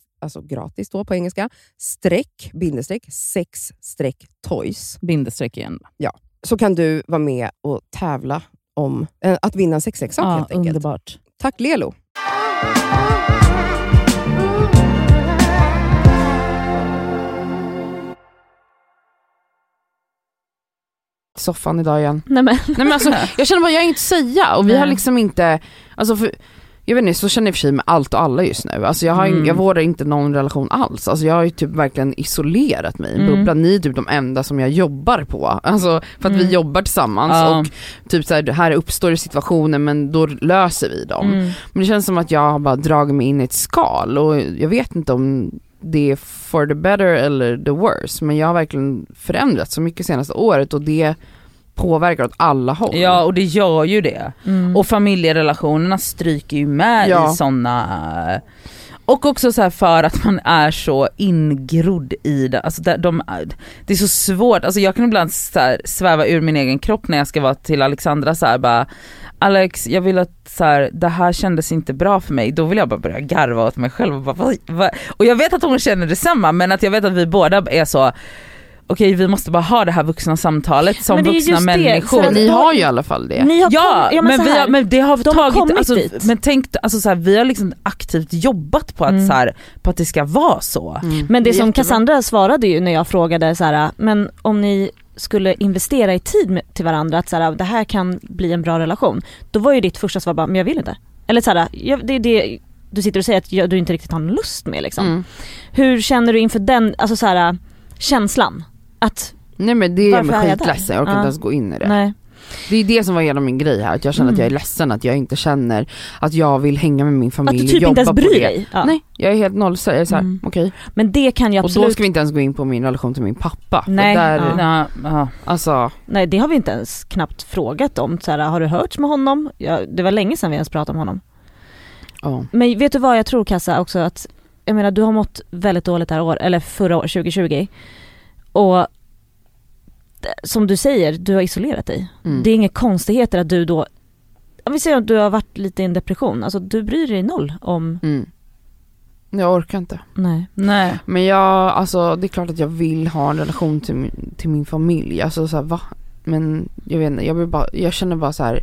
alltså gratis då på engelska, streck, bindestreck, sex streck toys. Bindestreck igen. Så kan du vara med och tävla om eh, att vinna en sexleksak Ja, helt enkelt. underbart. Tack Lelo! Soffan idag igen. Nej men, Nej, men alltså, jag känner bara, jag har inget att säga och vi har liksom inte, alltså för, jag vet inte, så känner jag för sig med allt och alla just nu. Alltså jag, har, Mm. jag vårdar inte någon relation alls. Alltså jag har ju typ verkligen isolerat mig i en Mm. bubbla. Ni är typ de enda som jag jobbar på. Alltså för att Mm. vi jobbar tillsammans Ja. och typ så här, här uppstår situationer men då löser vi dem. Mm. Men det känns som att jag har bara dragit mig in i ett skal och jag vet inte om det är for the better eller the worse. Men jag har verkligen förändrats så mycket senaste året och det påverkar åt alla håll. Ja och det gör ju det. mm. Och familjerelationerna stryker ju med Ja. i sådana och också så här för att man är så ingrodd i det. Alltså det, de, det är så svårt, alltså jag kan ibland så här sväva ur min egen kropp när jag ska vara till Alexandra så här bara Alex jag vill att så här, det här kändes inte bra för mig, då vill jag bara börja garva åt mig själv och bara, vad, vad? Och jag vet att hon känner detsamma men att jag vet att vi båda är så okej vi måste bara ha det här vuxna samtalet som Men det är vuxna just det, människor. för Ni har ju i alla fall det. ni har Ja, kom, ja men, så vi har, men det har de har tagit, kommit alltså, dit. men tänk, alltså, så här, vi har liksom aktivt jobbat på att, Mm. så här, på att det ska vara så. Mm. Men det, är som jättebra. Cassandra svarade ju när jag frågade så här, men om ni skulle investera i tid med, till varandra, att så här, det här kan bli en bra relation. Då var ju ditt första svar bara, men jag vill inte. Eller så här, jag, det är det du sitter och säger att jag, du inte riktigt har någon lust med liksom. Mm. Hur känner du inför den, alltså så här, känslan? Att Nej men det är jag där? skitledsen, jag orkar Ja. inte ens gå in i det. Nej. Det är det som var hela min grej här, att jag känner att Mm. jag är ledsen att jag inte känner att jag vill hänga med min Att familj du och typ jobba inte ens på bryr det. dig. Ja. Nej, jag är helt noll, så jag är såhär, Mm. okej. Men det kan jag Och absolut då ska vi inte ens gå in på min relation till min pappa. Nej, där, ja. Alltså, Nej det har vi inte ens knappt frågat om. Så här, har du hört med honom? Ja, det var länge sedan vi ens pratade om honom. ja. Men vet du vad jag tror Kassa också att, jag menar du har mått väldigt dåligt det här år, eller förra året, 2020. Och som du säger, du har isolerat dig. Mm. Det är inga konstigheter att du då, om vi säger att du har varit lite i en depression, alltså du bryr dig noll om, Mm. Jag orkar inte. nej. Nej. Men jag, alltså det är klart att jag vill ha en relation till min, till min familj, alltså så här, va? Men jag vet inte, jag, vill bara, jag känner bara så här,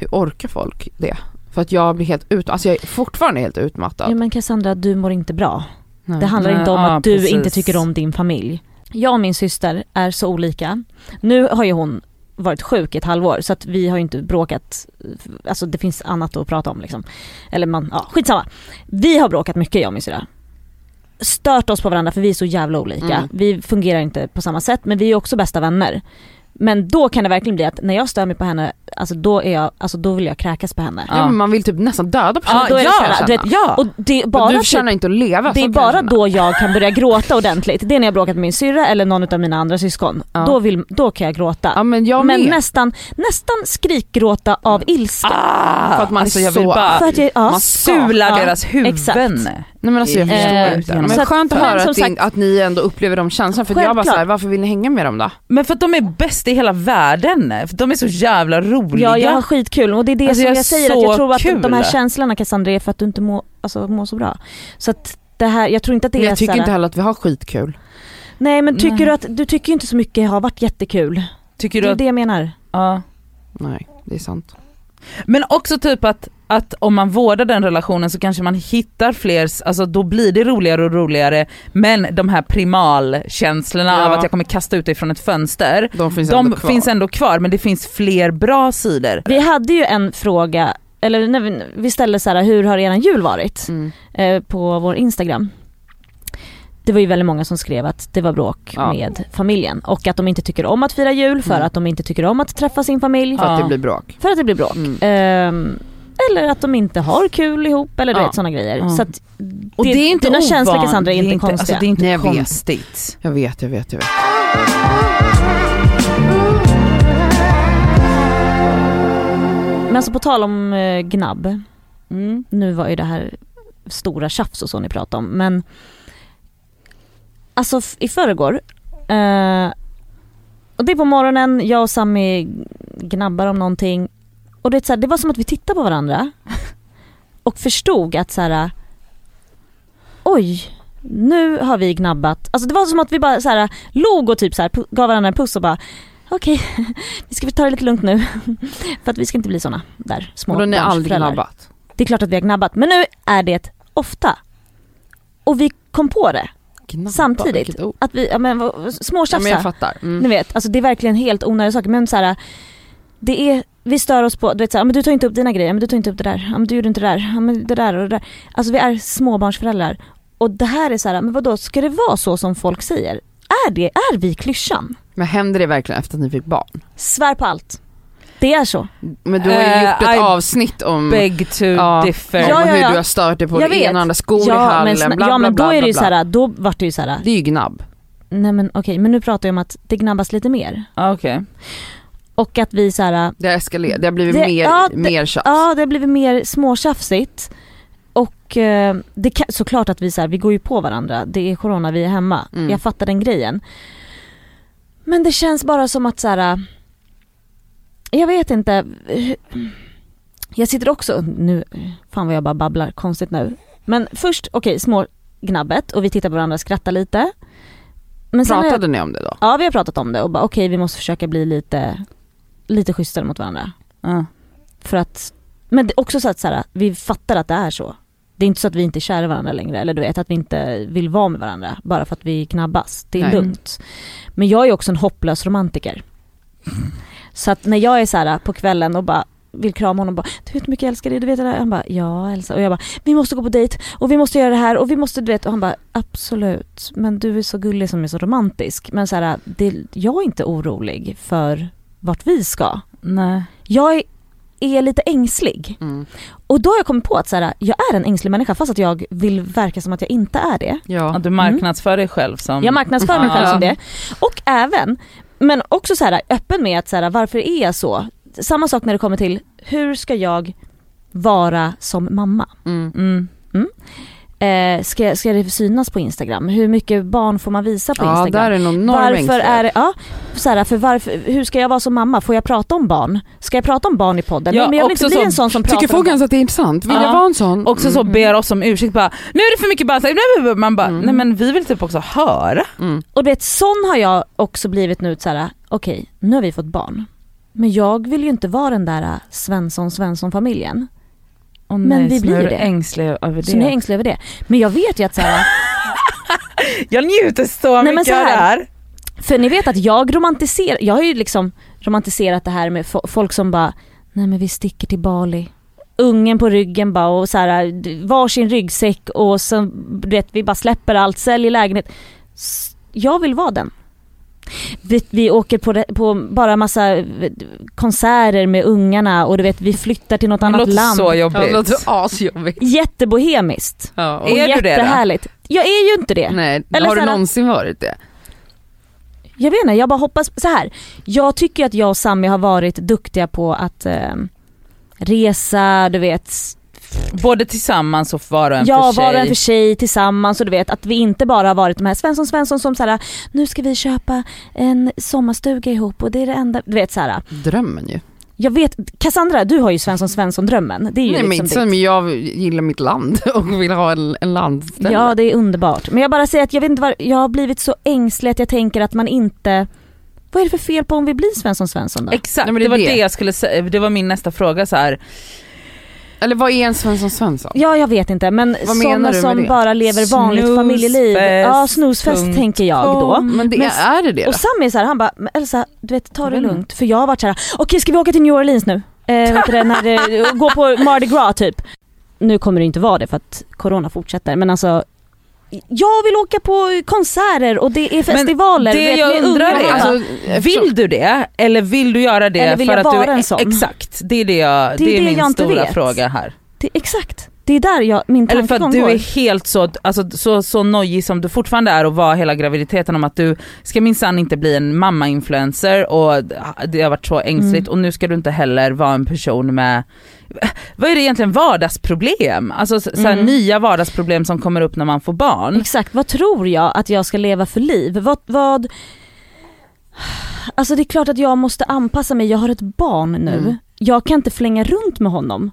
hur orkar folk det? För att jag blir helt ut, alltså jag är fortfarande helt utmattad. Ja men Cassandra, du mår inte bra. Nej. Det handlar Nej, inte om ja, att du precis. inte tycker om din familj. Jag och min syster är så olika. Nu har ju hon varit sjuk ett halvår så att vi har ju inte bråkat, alltså det finns annat att prata om liksom. Eller man, ja skitsamma. Vi har bråkat mycket jag och min syrra. Stört oss på varandra för vi är så jävla olika. Mm. Vi fungerar inte på samma sätt men vi är också bästa vänner. Men då kan det verkligen bli att när jag stör mig på henne, alltså då är jag, alltså då vill jag kräkas på henne. Ja, men man vill typ nästan döda personen. då är det ja. Och det är bara du typ- förtjänar inte att leva. det är bara då jag kan börja gråta ordentligt. Det är när jag bråkat med min syrra eller någon av mina andra syskon. Ja. Då, vill, då kan jag gråta. Ja men jag men med. nästan, nästan skrikgråta av ilska. Ah, För att man är alltså jag vill så- bara För att jag, ja. man sula Ja, deras huvuden. exakt. Nej men alltså jag Eh, förstår inte. genom- Men Så att- skönt att men höra att, det- sagt- att ni ändå upplever de känslorna för att jag bara såhär, varför vill ni hänga med dem då? Men för att de är bäst i hela världen, för de är så jävla roliga. Ja jag har skitkul och det är det Alltså, som jag jag, säger att jag tror att kul. de här känslorna Cassandra är för att du inte mår, alltså, mår så bra. Så att det här, jag tror inte att det Men är jag tycker så här, inte heller att vi har skitkul. Nej men tycker Nej. du att, du tycker inte så mycket har varit jättekul. Tycker Det du är att, det jag menar. ja. Nej det är sant. Men också typ att, att om man vårdar den relationen så kanske man hittar fler, alltså då blir det roligare och roligare men de här primalkänslorna Ja. av att jag kommer kasta ut dig från ett fönster, De finns de ändå kvar. finns ändå kvar men det finns fler bra sidor. Vi hade ju en fråga, eller när vi, vi ställde så här, hur har eran jul varit? Mm. eh, på vår Instagram. Det var ju väldigt många som skrev att det var bråk Ja. med familjen och att de inte tycker om att fira jul för Mm. att de inte tycker om att träffa sin familj För att det blir bråk. för att det blir bråk. Mm. Ehm, eller att de inte har kul ihop eller du Ja. inte sådana grejer. Ja. Så att Och det, är inte dina ovan- känslor Cassandra är det inte Alltså konstiga. det är inte Nej, jag vet. konstigt. Jag vet, jag vet, jag vet. Men alltså på tal om eh, gnabb, Mm. nu var ju det här stora tjafs och så ni pratade om men Alltså i förrgår, eh, och det är på morgonen, jag och Sami gnabbar om någonting och det, så här, det var som att vi tittade på varandra och förstod att så här. oj, nu har vi gnabbat. Alltså det var som att vi bara så här, log och typ så här, gav varandra en puss och bara okej, vi ska ta det lite lugnt nu. För att vi ska inte bli såna där små Och då har ni aldrig gnabbat? Det är klart att vi har gnabbat, men nu är det ofta. Och vi kom på det, Gnabba, Samtidigt. att vi, ja men vad- Ja, men jag småtjafsa. fattar. Ni Mm. vet, alltså det är verkligen helt onödiga saker men så här, det är, vi stör oss på, du vet såhär, men du tar inte upp dina grejer, men du tar inte upp det där, ja, men du gjorde inte det där, ja, men det där och det där. Alltså vi är småbarnsföräldrar. Och det här är så här, men vadå, ska det vara så som folk säger? Är det, är vi klyschan? Men händer det verkligen efter att ni fick barn? Svär på allt. Det är så. Men du har ju Eh, gjort ett I avsnitt om, Beg to ja, differ. om Ja, ja, hur ja. du har stört dig på Jag det vet. ena och andra, skor i ja, men, hallen, sna- bla, bla, ja men bla, då är det ju bla, så bla. här, då vart det ju så här. Det är ju gnabb. nej men okej, men nu pratar jag om att det gnabbas lite mer. Ah, Okej. Och att vi så här, Det har eskalerat, det har blivit Det- mer, ja, mer tjafs. ja det har blivit mer småtjafsigt. Och eh, det kan, såklart att vi så här, vi går ju på varandra, det är corona, vi är hemma. Mm. Jag fattar den grejen. Men det känns bara som att så här. jag vet inte. Jag sitter också, nu, fan vad jag bara babblar konstigt nu. Men först, okej, små gnabbet och vi tittar på varandra och skrattar lite. Men har jag- Pratade ni om det då? Ja vi har pratat om det och bara okej vi måste försöka bli lite, lite schysstare mot varandra. Ah. För att, men också så att så här, vi fattar att det är så. Det är inte så att vi inte är kära i varandra längre eller du vet att vi inte vill vara med varandra bara för att vi knabbas. Det är Nej. lugnt. Men jag är också en hopplös romantiker. Så att när jag är så här på kvällen och bara vill krama honom och bara du vet hur mycket jag älskar dig, du vet det där. Han bara ja Elsa och jag bara vi måste gå på dejt och vi måste göra det här och vi måste du vet och han bara absolut men du är så gullig som är så romantisk men så här, det, jag är inte orolig för vart vi ska. Nej. Jag är, är lite ängslig Mm. och då har jag kommit på att så här, jag är en ängslig människa fast att jag vill verka som att jag inte är det. Ja. Att du marknadsför dig själv som... Jag marknadsför mig själv Ja. som det. Och även, men också så här öppen med att så här, varför är jag så? Samma sak när det kommer till hur ska jag vara som mamma? Mm. Eh, ska, ska det synas på Instagram? Hur mycket barn får man visa på Ja, Instagram? där är enorm Varför är det, ja, så här, för varför, hur ska jag vara som mamma? Får jag prata om barn? Ska jag prata om barn i podden? Ja, men jag vill inte bli så- en sån som pratar Tycker folk barn. ens att det är intressant? Vill Ja. jag vara en sån? Också så Mm. ber oss om ursäkt bara, nu är det för mycket nej, man bara, Mm. nej men vi vill typ också höra. Mm. Och du vet, sån har jag också blivit nu så här: okej nu har vi fått barn. Men jag vill ju inte vara den där äh, Svensson Svensson familjen. Oh, Men nej, vi så nu blir du det. ängslig över Så nu är jag det. ängslig över det. Men jag vet ju att så här, Jag njuter så Nej, men mycket av det här- för ni vet att jag romantiserar, jag har ju liksom romantiserat det här med fo- folk som bara, nej men vi sticker till Bali. Ungen på ryggen bara och så här, varsin ryggsäck och så du vet, vi bara släpper allt, säljer lägenhet. Jag vill vara den. Vi, vi åker på, det- på bara massa eh, konserter med ungarna och du vet vi flyttar till något Det annat låter land. så Ja, jobbigt. det låter asjobbigt. Jättebohemiskt. Ja, Och och, Är du det då? Jag är ju inte det. nej, Eller har du så här- någonsin varit det? Jag vet inte, jag bara hoppas, så här. Jag tycker att jag och Sami har varit duktiga på att eh, resa, du vet, Både tillsammans och var och en ja för var och sig. en för sig tillsammans och du vet att vi inte bara har varit de här Svensson Svensson som så här, nu ska vi köpa en sommarstuga ihop och det är det enda, du vet så här. Drömmen ju. Jag vet, Cassandra du har ju Svensson Svensson drömmen. Det är ju Nej men liksom men jag gillar mitt land och vill ha en, en landställe. Ja det är underbart. Men jag bara säger att jag vet inte var, jag har blivit så ängslig att jag tänker att man inte, vad är det för fel på om vi blir Svensson Svensson då? Exakt, Nej, men det, det var det. det jag skulle säga, det var min nästa fråga så här. Eller vad är en Svensson Svensson? Ja jag vet inte men Vad sådana som det? bara lever vanligt Snusfest, familjeliv. Ja snusfest punkt tänker jag då. com. Men det Men- är det det då? Och Sami är så här, han bara, "Men Elsa du vet ta det lugnt. För jag har varit så här: okej ska vi åka till New Orleans nu? Eh, vet du när gå på Mardi Gras typ. Nu kommer det inte vara det för att corona fortsätter men alltså jag vill åka på konserter och det är festivaler. det du vet, jag undrar är, Alltså, vill du det eller vill du göra det Eller vill för jag att du vara är en sån? Exakt, det är det jag, det Det är det min jag inte stora vet. fråga här. det, exakt, det är där jag, min Eller för att du går. är helt så, alltså, så, så nojig som du fortfarande är och var hela graviditeten om att du ska minsann inte bli en mamma-influencer och det har varit så ängsligt Mm. och nu ska du inte heller vara en person med vad är det egentligen vardagsproblem? Alltså så, såhär, Mm. nya vardagsproblem som kommer upp när man får barn. Exakt, vad tror jag att jag ska leva för liv? Vad, vad... Alltså det är klart att jag måste anpassa mig, jag har ett barn nu. Mm. Jag kan inte flänga runt med honom.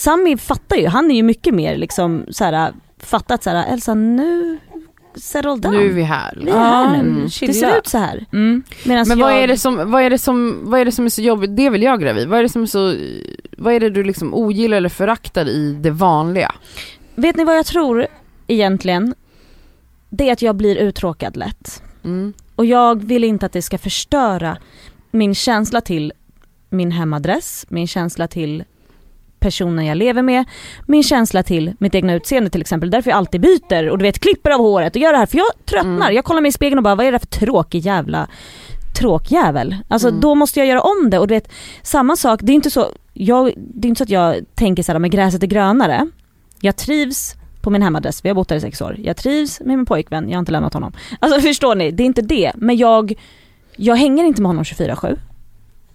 Sami fattar ju, han är ju mycket mer liksom såhär, fattat såhär, Elsa nu, settle down. nu är vi här. Vi är här nu. Mm. Det chilla. ser ut så här. Mm. Men vad jag, är, det som, vad, är det som, vad är det som är så jobbigt, det vill jag gräva i. Vad är det som är så, vad är det du liksom ogillar eller föraktar i det vanliga? Vet ni vad jag tror egentligen? Det är att jag blir uttråkad lätt. Mm. Och jag vill inte att det ska förstöra min känsla till min hemadress, min känsla till personen jag lever med, min känsla till mitt egna utseende till exempel. Därför jag alltid byter och du vet klipper av håret och gör det här för jag tröttnar. Mm. Jag kollar mig i spegeln och bara vad är det för tråkig jävla tråkjävel. Alltså Mm. då måste jag göra om det och du vet samma sak, det är inte så, jag, det är inte så att jag tänker såhär men gräset är grönare. Jag trivs på min hemadress, vi har bott där i sex år. Jag trivs med min pojkvän, jag har inte lämnat honom. Alltså förstår ni, det är inte det. Men jag, jag hänger inte med honom 24-7.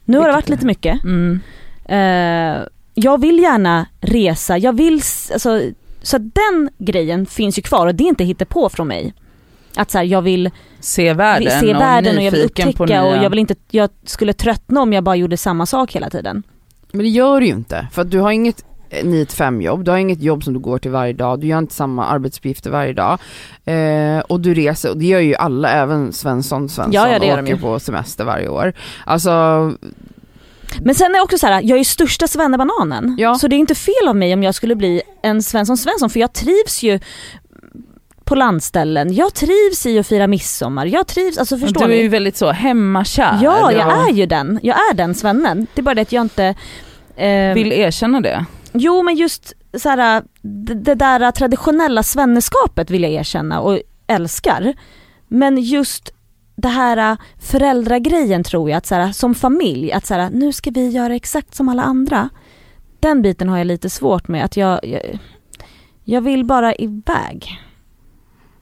Nu har det varit lite mycket. Mm. Eh, jag vill gärna resa, jag vill, alltså, så den grejen finns ju kvar och det är inte på från mig. Att så här, jag vill, Se världen, se världen och jag vill upptäcka och jag vill inte, jag skulle tröttna om jag bara gjorde samma sak hela tiden. Men det gör du ju inte, för att du har inget 9-5 jobb, du har inget jobb som du går till varje dag, du gör inte samma arbetsuppgifter varje dag. Eh, och du reser, och det gör ju alla, även Svensson Svensson Ja, ja, åker på semester varje år. Alltså, Men sen är det också så här, jag är största svennebananen. Ja. Så det är inte fel av mig om jag skulle bli en Svensson Svensson för jag trivs ju på landställen, jag trivs i att fira midsommar, jag trivs, alltså förstår du är ju väldigt så hemmakär. Ja, jag är ju den, jag är den svennen. Det är bara det att jag inte eh, vill erkänna det. Jo men just så här, det, det där traditionella svenneskapet vill jag erkänna och älskar. Men just det här föräldragrejen tror jag, att så här, som familj, att så här, nu ska vi göra exakt som alla andra. Den biten har jag lite svårt med, att jag, jag, jag vill bara iväg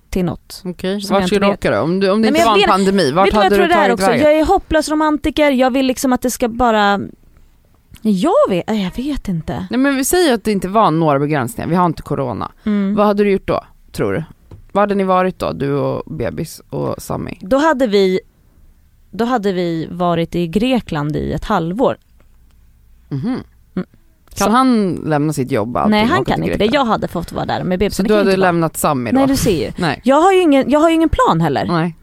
till något. Okej, jag vart inte du åka då? Om, du, om det Nej, inte jag var en pandemi, vart Vet jag hade tror du tagit också? vägen? Jag är hopplös romantiker, jag vill liksom att det ska bara... Jag vet, jag vet inte. Nej men vi säger att det inte var några begränsningar, vi har inte corona. Mm. Vad hade du gjort då, tror du? Vad hade ni varit då, du och bebis och Sami? Då hade vi då hade vi varit i Grekland i ett halvår. Mhm. Mm. Kan Så- han lämna sitt jobb Nej han kan inte det, jag hade fått vara där med bebisen. Så du hade lämnat Sami då? Nej du ser ju. Nej. Jag har ju ingen, jag har ingen plan heller. Nej.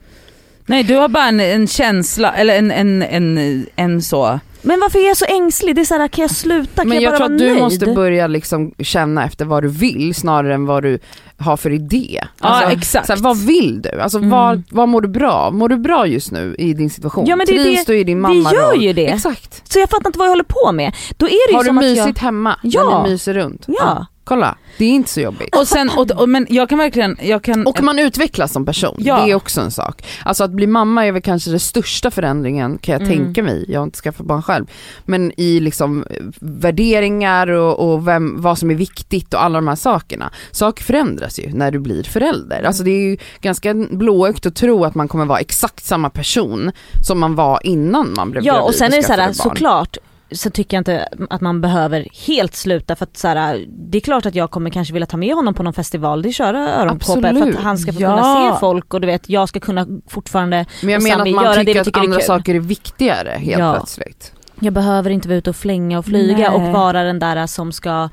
Nej du har bara en, en känsla, eller en, en, en, en så. Men varför är jag så ängslig? Det är såhär, kan jag sluta? Kan Men jag, jag bara tror vara att du nöjd? måste börja liksom känna efter vad du vill snarare än vad du har för idé. Ja, Alltså, exakt. Så här, vad vill du? Alltså Mm. vad, vad mår du bra? Mår du bra just nu i din situation? Ja, men det Trivs det- du i din mamma gör ju det. Exakt. Så jag fattar inte vad jag håller på med. Då är det ju Har du som att mysigt jag... hemma Ja. när ni myser runt? Ja. Kolla, det är inte så jobbigt. Och sen, och, och, men jag kan verkligen, jag kan... Och man utvecklas som person, Ja. det är också en sak. Alltså att bli mamma är väl kanske den största förändringen kan jag Mm. tänka mig, jag har inte skaffat barn själv. Men i liksom eh, värderingar och, och vem, vad som är viktigt och alla de här sakerna. Saker förändras ju när du blir förälder. Alltså det är ju ganska blåögt att tro att man kommer vara exakt samma person som man var innan man blev Ja gravid och sen är det skaffade barn. såklart så tycker jag inte att man behöver helt sluta för att såhär, det är klart att jag kommer kanske vilja ta med honom på någon festival, det är köra öronproppar för att han ska få Ja. kunna se folk och du vet jag ska kunna fortfarande, Men jag menar att man tycker att tycker är andra kul. saker är viktigare helt Ja. plötsligt. jag behöver inte vara ute och flänga och flyga Nej. och vara den där som ska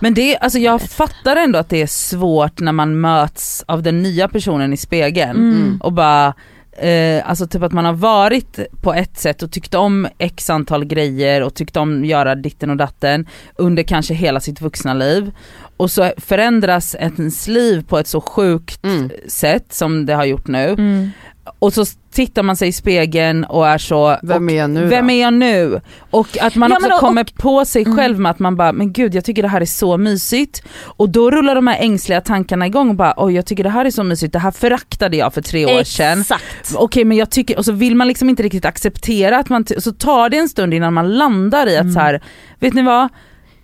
Men det, alltså jag fattar ändå att det är svårt när man möts av den nya personen i spegeln Mm. och bara Eh, alltså typ att man har varit på ett sätt och tyckt om x antal grejer och tyckt om göra ditten och datten under kanske hela sitt vuxna liv och så förändras ens liv på ett så sjukt Mm. sätt som det har gjort nu Mm. Och så tittar man sig i spegeln och är så Vem och, är jag nu vem då? är jag nu? Och att man Ja, också och- kommer på sig Mm. själv med att man bara, men gud jag tycker det här är så mysigt. Och då rullar de här ängsliga tankarna igång och bara, oj jag tycker det här är så mysigt, det här föraktade jag för tre år sedan. Exakt. Okej men jag tycker, och så vill man liksom inte riktigt acceptera att man, så tar det en stund innan man landar i att Mm. så här, vet ni vad?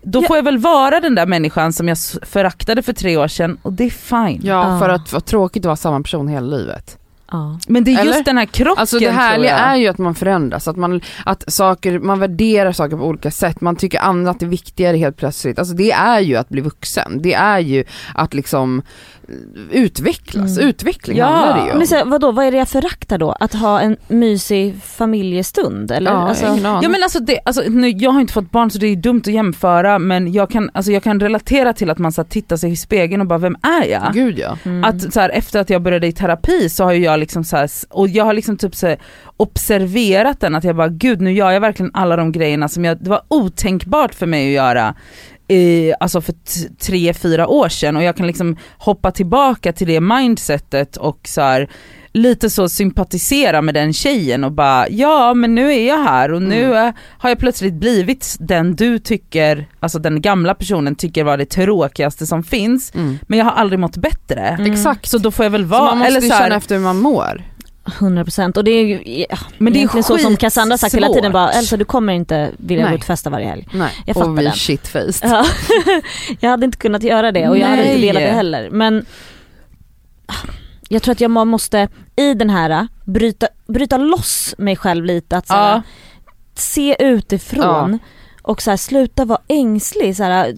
Då får jag väl vara den där människan som jag föraktade för tre år sedan och det är fine. Ja, Ja. för att vara tråkigt att vara samma person hela livet. Ja. Men det är just Eller? den här krocken Alltså det härliga är ju att man förändras, att man, att saker, man värderar saker på olika sätt, man tycker annat är viktigare helt plötsligt. Alltså det är ju att bli vuxen, det är ju att liksom eh, utvecklas, Mm. utveckling Ja. handlar det ju om. Men så, vadå, vad är det jag föraktar då? Att ha en mysig familjestund eller? ja, alltså. Ja men alltså, det, alltså nu, jag har inte fått barn så det är dumt att jämföra men jag kan, alltså, jag kan relatera till att man så här, tittar sig i spegeln och bara vem är jag? Gud ja. mm. Att så här, efter att jag började i terapi så har ju jag liksom så här, och jag har liksom typ så här, observerat den att jag bara gud nu gör jag verkligen alla de grejerna som jag, det var otänkbart för mig att göra i, alltså för tre, fyra år sedan och jag kan liksom hoppa tillbaka till det mindsetet och så här, lite så sympatisera med den tjejen och bara ja men nu är jag här och nu Mm. har jag plötsligt blivit den du tycker, alltså den gamla personen tycker var det tråkigaste som finns Mm. men jag har aldrig mått bättre. Mm. Exakt. Så då får jag väl Så vara, man måste eller ju så här, känna efter hur man mår. 100% och det är ju ja, men det är egentligen så som Cassandra sagt hela tiden bara. Elsa du kommer inte vilja Nej. gå ut och festa varje helg. Nej. Jag fattar och vi shitfaced. Ja. jag hade inte kunnat göra det och jag hade inte Nej. velat det heller men jag tror att jag må- måste i den här bryta, bryta loss mig själv lite att så här, Ja. se utifrån och så här, sluta vara ängslig så här,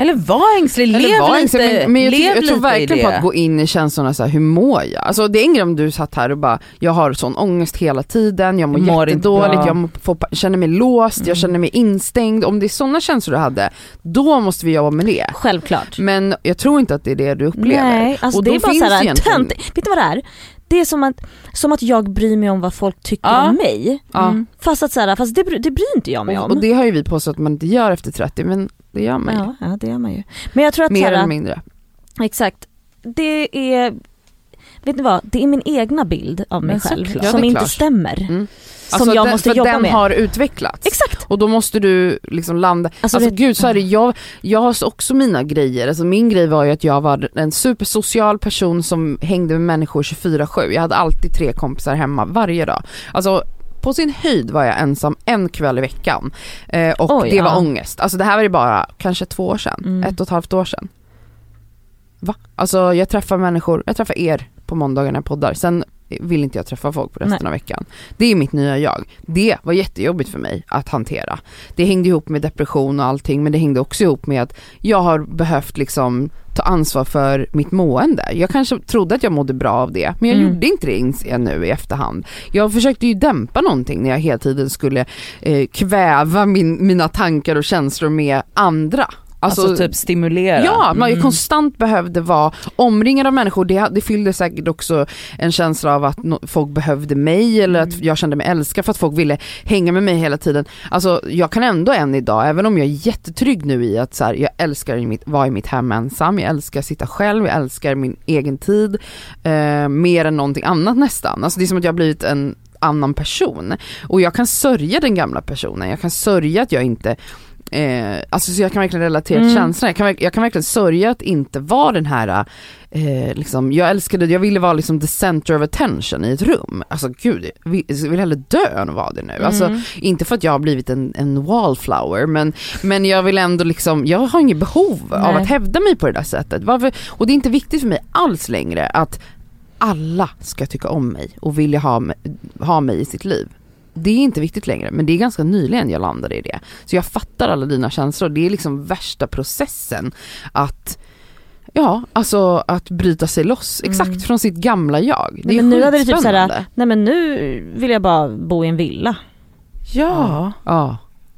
Eller var ängslig, Eller lev var lite, ängslig, men, men jag, lev jag tror verkligen på att gå in i känslorna så här, hur mår jag? Alltså det är en grej om du satt här och bara, jag har sån ångest hela tiden, jag mår, mår jättedåligt, jag får, känner mig låst, Mm. jag känner mig instängd. Om det är sådana känslor du hade, då måste vi jobba med det. självklart. Men jag tror inte att det är det du upplever. Nej, alltså Och det är bara såhär tönt. Vet du vad det är? Det är som att, som att jag bryr mig om vad folk tycker Ja. om mig. Ja. Mm. Fast att såhär, fast det, det bryr inte jag mig Och, om. och det har ju vi påstått att man inte gör efter 30, men det gör man ju. ja, ja det gör man ju. Men jag tror att Mer såhär, eller mindre. Exakt. Det är, vet ni vad, det är min egna bild av mig själv såklart. Ja, som inte klart. stämmer. Mm. Som Alltså, jag den, måste jobba den med. har utvecklats. Exakt! Och då måste du liksom landa, Alltså, alltså, gud så är det, jag, jag har också mina grejer, alltså min grej var ju att jag var en supersocial person som hängde med människor 24-7, jag hade alltid tre kompisar hemma varje dag. Alltså på sin höjd var jag ensam en kväll i veckan eh, och Oj, det var ja. ångest. Alltså det här var ju bara kanske två år sedan, Mm. ett och ett halvt år sedan. Va? Alltså jag träffar människor, jag träffar er på måndagar när jag poddar, sen vill inte jag träffa folk på resten Nej. av veckan. Det är mitt nya jag. Det var jättejobbigt för mig att hantera. Det hängde ihop med depression och allting men det hängde också ihop med att jag har behövt liksom ta ansvar för mitt mående. Jag kanske trodde att jag mådde bra av det men jag Mm. gjorde inte det inser jag nu i efterhand. Jag försökte ju dämpa någonting när jag hela tiden skulle eh, kväva min, mina tankar och känslor med andra. Alltså, typ stimulera. Ja, att man ju Mm. konstant behövde vara omringad av människor. Det, det fyllde säkert också en känsla av att no- folk behövde mig eller att jag kände mig älskad för att folk ville hänga med mig hela tiden. Alltså jag kan ändå än idag, även om jag är jättetrygg nu i att så här, jag älskar mitt, vara i mitt hem ensam, jag älskar att sitta själv, jag älskar min egen tid eh, mer än någonting annat nästan. Alltså det är som att jag har blivit en annan person. Och jag kan sörja den gamla personen, jag kan sörja att jag inte Eh, alltså så jag kan verkligen relatera till Mm. känslan, jag kan, jag kan verkligen sörja att inte vara den här, eh, liksom, jag älskade, jag ville vara liksom the center of attention i ett rum. Alltså gud, jag vill, jag vill hellre dö än att vara det nu. Alltså, Mm. inte för att jag har blivit en, en wallflower men, men jag vill ändå liksom, jag har inget behov av Nej. att hävda mig på det där sättet. Varför, och det är inte viktigt för mig alls längre att alla ska tycka om mig och vilja ha, ha mig i sitt liv. Det är inte viktigt längre men det är ganska nyligen jag landade i det. Så jag fattar alla dina känslor, det är liksom värsta processen att Ja, alltså att bryta sig loss exakt Mm. från sitt gamla jag. Det Nej, är men nu hade det typ såhär, nej men nu vill jag bara bo i en villa. Ja. Ja.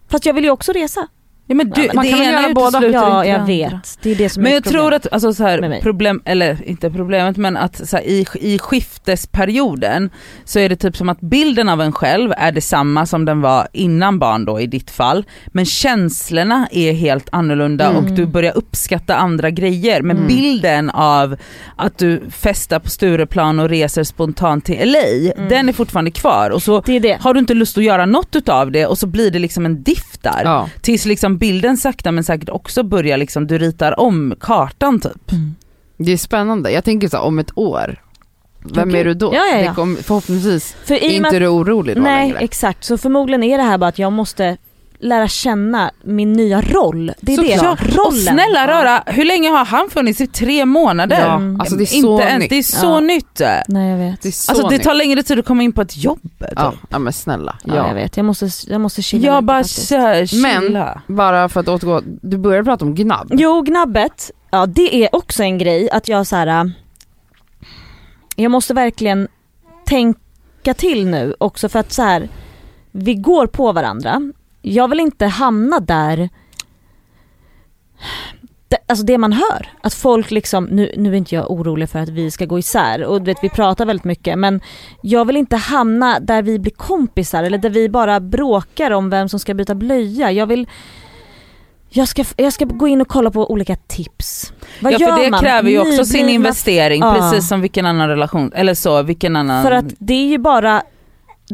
Fast jag vill ju också resa. Ja men du, man det kan göra båda? Ja, jag vet. Det är det som Men är jag tror att, alltså så här, problem, eller inte problemet men att så här, i, i skiftesperioden så är det typ som att bilden av en själv är detsamma som den var innan barn då i ditt fall. Men känslorna är helt annorlunda Mm. och du börjar uppskatta andra grejer. Men Mm. bilden av att du festar på Stureplan och reser spontant till LA, Mm. den är fortfarande kvar. Och så Det det. har du inte lust att göra något utav det och så blir det liksom en diff där. Ja. Tills liksom bilden sakta men säkert också börjar liksom, du ritar om kartan typ. Det är spännande. Jag tänker så här, om ett år, vem Okej. är du då? Ja, ja, ja. Det kom, förhoppningsvis För med inte att- är du orolig då Nej längre. exakt, så förmodligen är det här bara att jag måste lära känna min nya roll. Det är det, Såklart. rollen. Och snälla rara, hur länge har han funnits? I tre månader? Ja, alltså det är så Inte ens, nytt. det är så Ja. nytt. Nej jag vet. Det är så Alltså det tar längre tid att komma in på ett jobb. typ. ja, ja men snälla. Ja, Ja. jag vet, jag måste, jag måste chilla Jag bara kör, chilla. Bara för att återgå, du började prata om gnabb. Jo, gnabbet, ja det är också en grej att jag så här. äh, jag måste verkligen tänka till nu också för att så här. vi går på varandra. Jag vill inte hamna där, alltså det man hör, att folk liksom, nu, nu är inte jag orolig för att vi ska gå isär och vet, vi pratar väldigt mycket men jag vill inte hamna där vi blir kompisar eller där vi bara bråkar om vem som ska byta blöja. Jag vill jag ska, jag ska gå in och kolla på olika tips. Vad ja gör för det man? kräver ju också sin Nyblivna- investering Ja. precis som vilken annan relation, eller så, vilken annan... För att det är ju bara,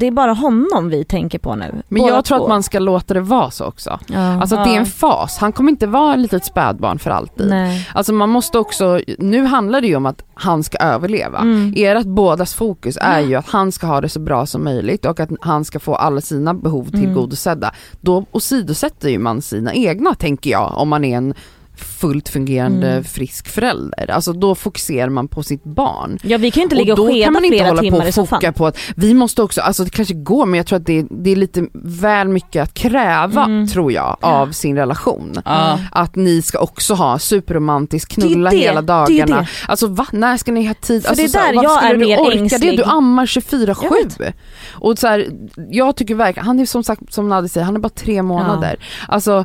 det är bara honom vi tänker på nu. Men jag tror två. att man ska låta det vara så också. Ja. Alltså att det är Ja. en fas, han kommer inte vara ett litet spädbarn för alltid. Nej. Alltså man måste också, nu handlar det ju om att han ska överleva. Mm. Ert bådas fokus är ju att han ska ha det så bra som möjligt och att han ska få alla sina behov Mm. tillgodosedda. Då åsidosätter ju man sina egna tänker jag om man är en fullt fungerande Mm. frisk förälder. Alltså då fokuserar man på sitt barn. Ja vi kan ju inte ligga och, då skeda kan man inte flera hålla på timmar i och soffan. foka på att vi måste också, alltså det kanske går men jag tror att det är, det är lite väl mycket att kräva Mm. tror jag av sin relation. ja. Att ni ska också ha superromantiskt, knulla Det är det, hela det är ju dagarna. det. Alltså va? När ska ni ha tid? För alltså, det är så här, där varför jag skulle är du mer orka ängslig. det? Du ammar Jag 24-7. Och så här, jag tycker verkligen, han är som sagt, som Nadja säger, han är bara tre månader. Alltså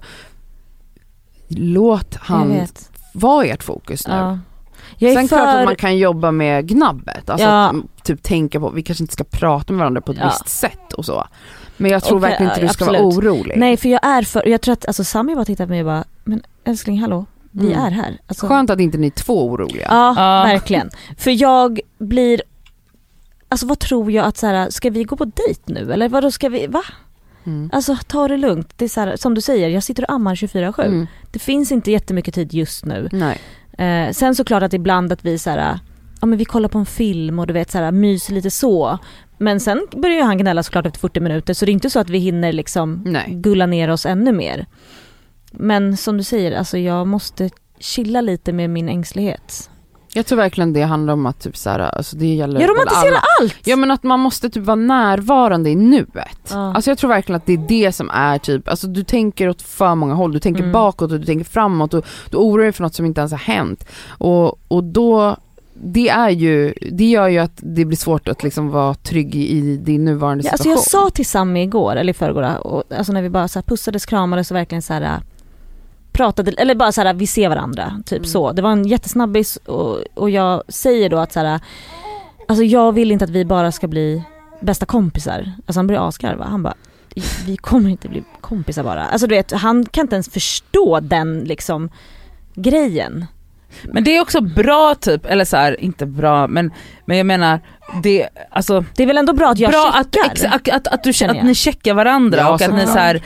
låt han vara ert fokus nu. Ja. Jag är Sen för... klart att man kan jobba med gnabbet, alltså Ja. att, typ tänka på, vi kanske inte ska prata med varandra på ett Ja. visst sätt och så. Men jag tror Okej, verkligen inte du ska absolut. vara orolig. Nej för jag är för, jag tror att alltså Sami bara tittar på mig och bara, men älskling hallå, vi Mm. är här. Alltså, Skönt att inte ni är två oroliga. Ja, Ja. verkligen. För jag blir, alltså vad tror jag att så här, ska vi gå på dejt nu eller vadå ska vi, va? Mm. Alltså ta det lugnt. Det är så här, som du säger, jag sitter och ammar 24-7. Mm. Det finns inte jättemycket tid just nu. Eh, sen såklart att ibland att vi så här, ja men vi kollar på en film och du vet så här, myser lite så. Men sen börjar han gnälla såklart efter 40 minuter så det är inte så att vi hinner liksom Nej. gulla ner oss ännu mer. Men som du säger, alltså jag måste chilla lite med min ängslighet. Jag tror verkligen det handlar om att typ så här, alltså det gäller Jag romantiserar alla. allt! Ja men att man måste typ vara närvarande i nuet. Ja. Alltså jag tror verkligen att det är det som är typ, alltså du tänker åt för många håll, du tänker Mm. bakåt och du tänker framåt och du oroar dig för något som inte ens har hänt. Och, och då, det är ju, det gör ju att det blir svårt att liksom vara trygg i, din nuvarande Ja, alltså situation. jag sa till Sammy igår, eller i förrgår, och, alltså när vi bara så pussades, kramades och verkligen så här pratade, eller bara så här vi ser varandra, typ Mm. så. Det var en jättesnabbis och, och jag säger då att så här, alltså jag vill inte att vi bara ska bli bästa kompisar. Alltså han blir asgarva, han bara vi kommer inte bli kompisar bara. Alltså du vet, han kan inte ens förstå den liksom grejen. Men det är också bra typ, eller så här, inte bra men, men jag menar, det, alltså Det är väl ändå bra att jag bra att, checkar. ex, att, att, att, du, Känner att ni checkar varandra Ja, och att ni så här,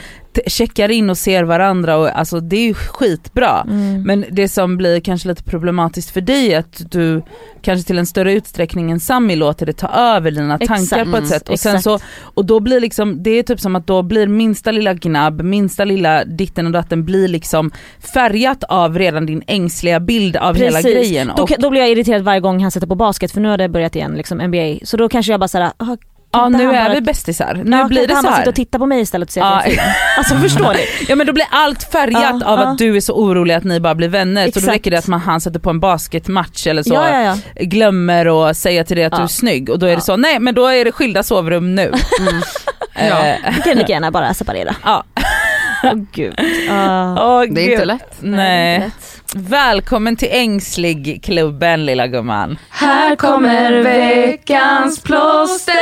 checkar in och ser varandra och alltså det är ju skitbra. Mm. Men det som blir kanske lite problematiskt för dig är att du kanske till en större utsträckning än Sami låter det ta över dina tankar Exakt. på ett Mm, sätt. Och, sen så, och då blir liksom, det är typ som att då blir minsta lilla gnabb, minsta lilla ditten och datten blir liksom färgat av redan din ängsliga bild av hela Precis. grejen. Då, då blir jag irriterad varje gång han sätter på basket för nu har det börjat igen, liksom NBA. Så då kanske jag bara såhär, ja nu han är bara- vi bästisar, nu ja, blir det han så bara sitta och titta på mig istället och se Ja. att jag är? Alltså förstår ni? Ja men då blir allt färgat Ja, av ja. att du är så orolig att ni bara blir vänner. Så då Exakt. räcker det att man, han sätter på en basketmatch eller så Ja, ja, ja. glömmer att säga till dig att Ja. du är snygg och då är Ja. det så, nej men då är det skilda sovrum nu. Mm. Eh, Vi kan lika gärna bara separera. Ja. Åh gud. Åh, Det är gud. inte lätt. Nej. Välkommen till Ängslig-klubben lilla gumman. Här kommer veckans plåster.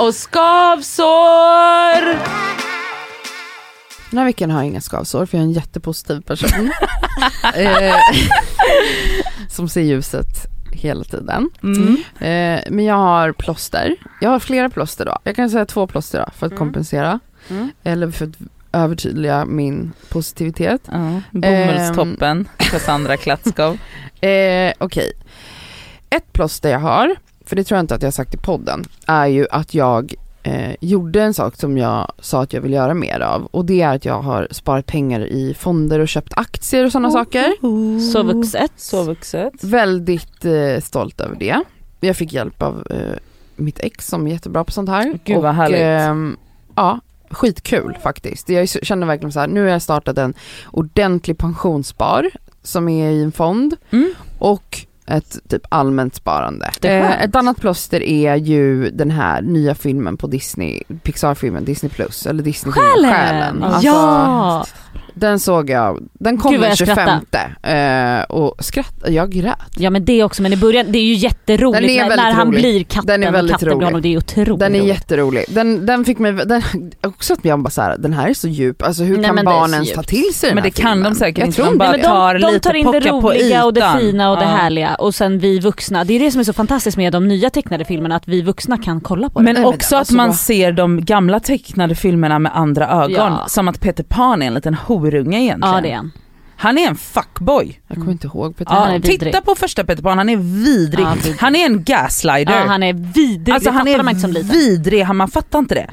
Och skavsår! Den här veckan har jag inga skavsår för jag är en jättepositiv person. eh, som ser ljuset hela tiden. Mm. Eh, men jag har plåster. Jag har flera plåster då. Jag kan säga två plåster då för att Mm. kompensera. Mm. Eller för att övertydliga min positivitet. Ja, bomullstoppen, Cassandra Klatskov. Eh, Okej. Ett plåster jag har, för det tror jag inte att jag har sagt i podden, är ju att jag eh, gjorde en sak som jag sa att jag vill göra mer av. Och det är att jag har sparat pengar i fonder och köpt aktier och sådana saker. Så vuxet. Så vuxet. Väldigt eh, stolt över det. Jag fick hjälp av eh, mitt ex som är jättebra på sånt här. Gud, vad härligt. ehm, ja, skitkul faktiskt. Jag känner verkligen så här, nu har jag startat en ordentlig pensionsspar som är i en fond Mm. och ett typ allmänt sparande. Eh, ett annat plåster är ju den här nya filmen på Disney, Pixar-filmen Disney Plus, eller Disney-filmen Själen! Själen. Alltså, ja! Den såg jag, den kom Gud, den jag 25 eh, och skratt, jag grät. ja men det också, men i början, det är ju jätteroligt Den är när, när han rolig. blir katten Den är och väldigt katten blir rolig. honom, det är otroligt Den är jätterolig. Den, den fick mig, den, också att jag bara såhär, den här är så djup, alltså hur Nej, kan men det är barn så ens djupt. ta till sig den Men det kan filmen? de säkert jag inte, tror de inte bara Nej, men tar de, de lite tar in det roliga och det fina och det Ja. härliga och sen vi vuxna. Det är det som är så fantastiskt med de nya tecknade filmerna, att vi vuxna kan kolla på det. Men också att alltså man ser de gamla tecknade filmerna med andra ögon. Ja. Som att Peter Pan är en liten horunge egentligen. ja det är han. Han är en fuckboy. Jag kommer inte ihåg Peter Ja, är titta på första Peter Pan, han är vidrig. Ja, vidrig. Han är en gaslighter. Ja han är vidrig, alltså han fattar man inte som är liten. vidrig, han- man fattar inte det.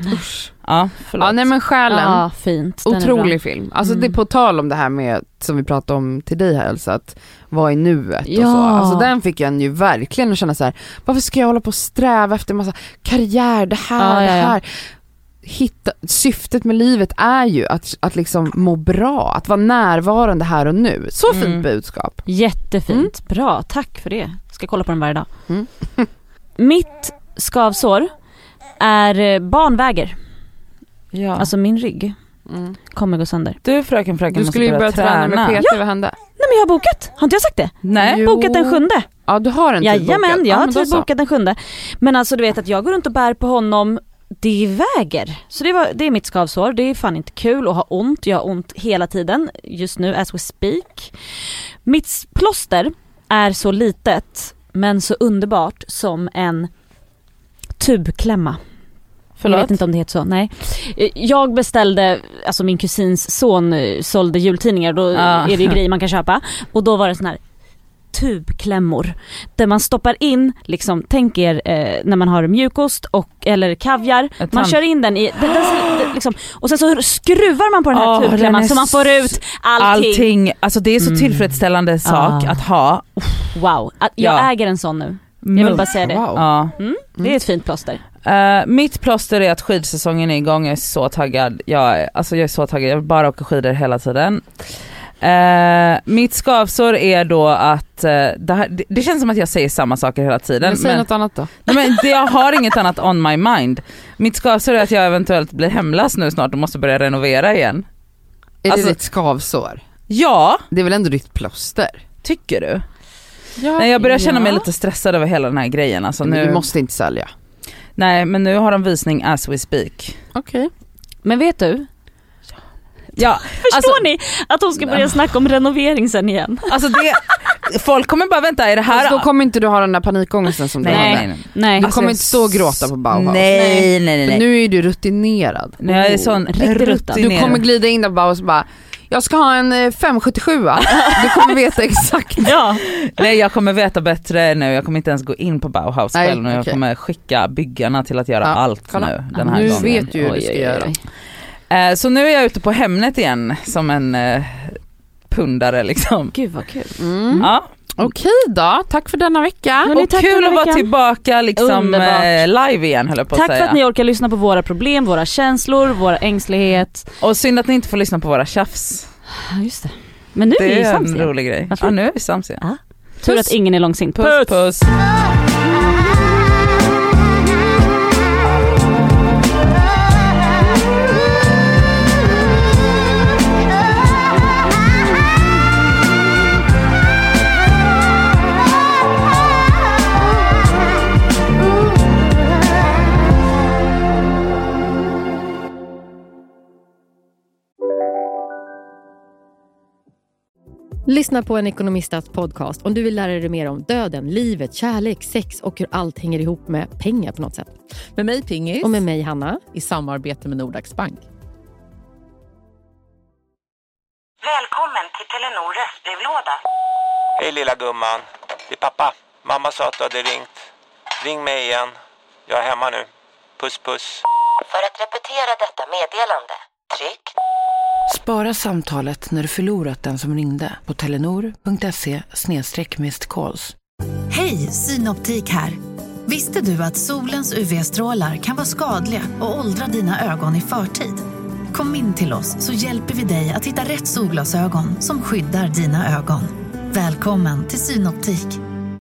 Ja, förlåt. Ja nej men Själen, Ja fint. Den är otrolig film. Alltså Mm. det är på tal om det här med, som vi pratade om till dig här Elsa, att vara i nuet och Ja. så. Alltså den fick jag ju verkligen att känna så här: varför ska jag hålla på och sträva efter massa karriär, det här, Ja, det ja. här. Hitta, syftet med livet är ju att, att liksom må bra, att vara närvarande här och nu. Så fint Mm. budskap. Jättefint, bra, tack för det. Ska kolla på den varje dag. Mm. Mitt skavsår är eh, barnväger, Ja. alltså min rygg Mm. kommer gå sönder. du fröken fröken Du skulle ju börja träna med PT, vad hände? Nej men jag har bokat, har inte jag sagt det? Nej. Jo. Bokat den sjunde. Ja du har en tid Jajamän, bokad. jag ja, har då tid så. bokat den sjunde. Men alltså du vet att jag går runt och bär på honom det väger. Så det, var, det är mitt skavsår, det är fan inte kul att ha ont, jag har ont hela tiden just nu as we speak. Mitt plåster är så litet men så underbart som en tubklämma. Förlåt? Jag vet inte om det heter så, nej. Jag beställde, alltså min kusins son eh, sålde jultidningar, då Ah. är det ju grejer man kan köpa. Och då var det sån här tubklämmor. Där man stoppar in, liksom, tänk er eh, när man har mjukost och, eller kaviar. Ett Man tand- kör in den i, den, den, den, liksom, och sen så skruvar man på den här den tubklämman så man får ut allting. Allting, alltså det är så Mm. tillfredsställande sak Ah. att ha. Wow, att jag Ja. äger en sån nu. Jag vill bara säga det. Wow. Ja. Mm, det är ett fint plåster. Eh, mitt plåster är att skidsäsongen är igång, jag är så taggad. Jag, är- alltså jag är så taggad, jag vill bara åka skidor hela tiden. Eh, mitt skavsår är då att, eh, det, här, det, det känns som att jag säger samma saker hela tiden. Men säg men- något annat då. Nej, men det, jag har inget annat on my mind. Mitt skavsår är att jag eventuellt blir hemlös nu snart och måste börja renovera igen. Är Alltså- det ditt skavsår? Ja, Det är väl ändå ditt plåster? tycker du? Ja, Nej, jag börjar känna mig ja. lite stressad över hela den här grejen. Alltså, nu, du måste inte sälja. Nej men nu har de visning as we speak. Okej. Men vet du, Ja, förstår alltså, ni att hon ska börja snacka om renovering sen igen? alltså det, folk kommer bara vänta, är det här... Fast då kommer inte du ha den där panikångesten som du nej, har. nej, nej. Nej. Du Alltså, kommer jag inte stå och gråta på Bauhaus. Nej, nej, nej. Nej. nu är du rutinerad. Nu är jag sån Riktigt ruttad. Du rutinerad. kommer glida in där på Bauhaus och bara, jag ska ha en eh, 577 Du kommer veta exakt. Ja, Nej jag kommer veta bättre nu, jag kommer inte ens gå in på Bauhaus Nej, själv nu. Jag okej. kommer skicka byggarna till att göra Ja, allt kolla. nu den här nu gången. vet du hur du Oj, ska oj, oj, göra. Eh, Så nu är jag ute på Hemnet igen som en eh, pundare liksom. Gud vad kul. Mm. Ja. Okej då, tack för denna vecka. Hörni, Och tack kul att vara tillbaka liksom eh, live igen höll jag på att Tack för säga. att ni orkar lyssna på våra problem, våra känslor, våra ängslighet. Och synd att ni inte får lyssna på våra tjafs. Ja just det. Men nu är vi Det ju är sams en igen. rolig grej. Varför? Ja nu är vi sams igen. Ja. Tur att ingen är långsint. Puss puss. Lyssna på en ekonomistats podcast om du vill lära dig mer om döden, livet, kärlek, sex och hur allt hänger ihop med pengar på något sätt. Med mig Pingis Och med mig Hanna. i samarbete med Nordax Bank. Välkommen till Telenor röstbrevlåda. Hej lilla gumman. Det är pappa. Mamma sa att du hade ringt. Ring mig igen. Jag är hemma nu. Puss puss. För att repetera detta meddelande, tryck Spara samtalet när du förlorat den som ringde på telenor.se calls. Hej, Synoptik här. Visste du att solens UV-strålar kan vara skadliga och åldra dina ögon i förtid? Kom in till oss så hjälper vi dig att hitta rätt solglasögon som skyddar dina ögon. Välkommen till Synoptik.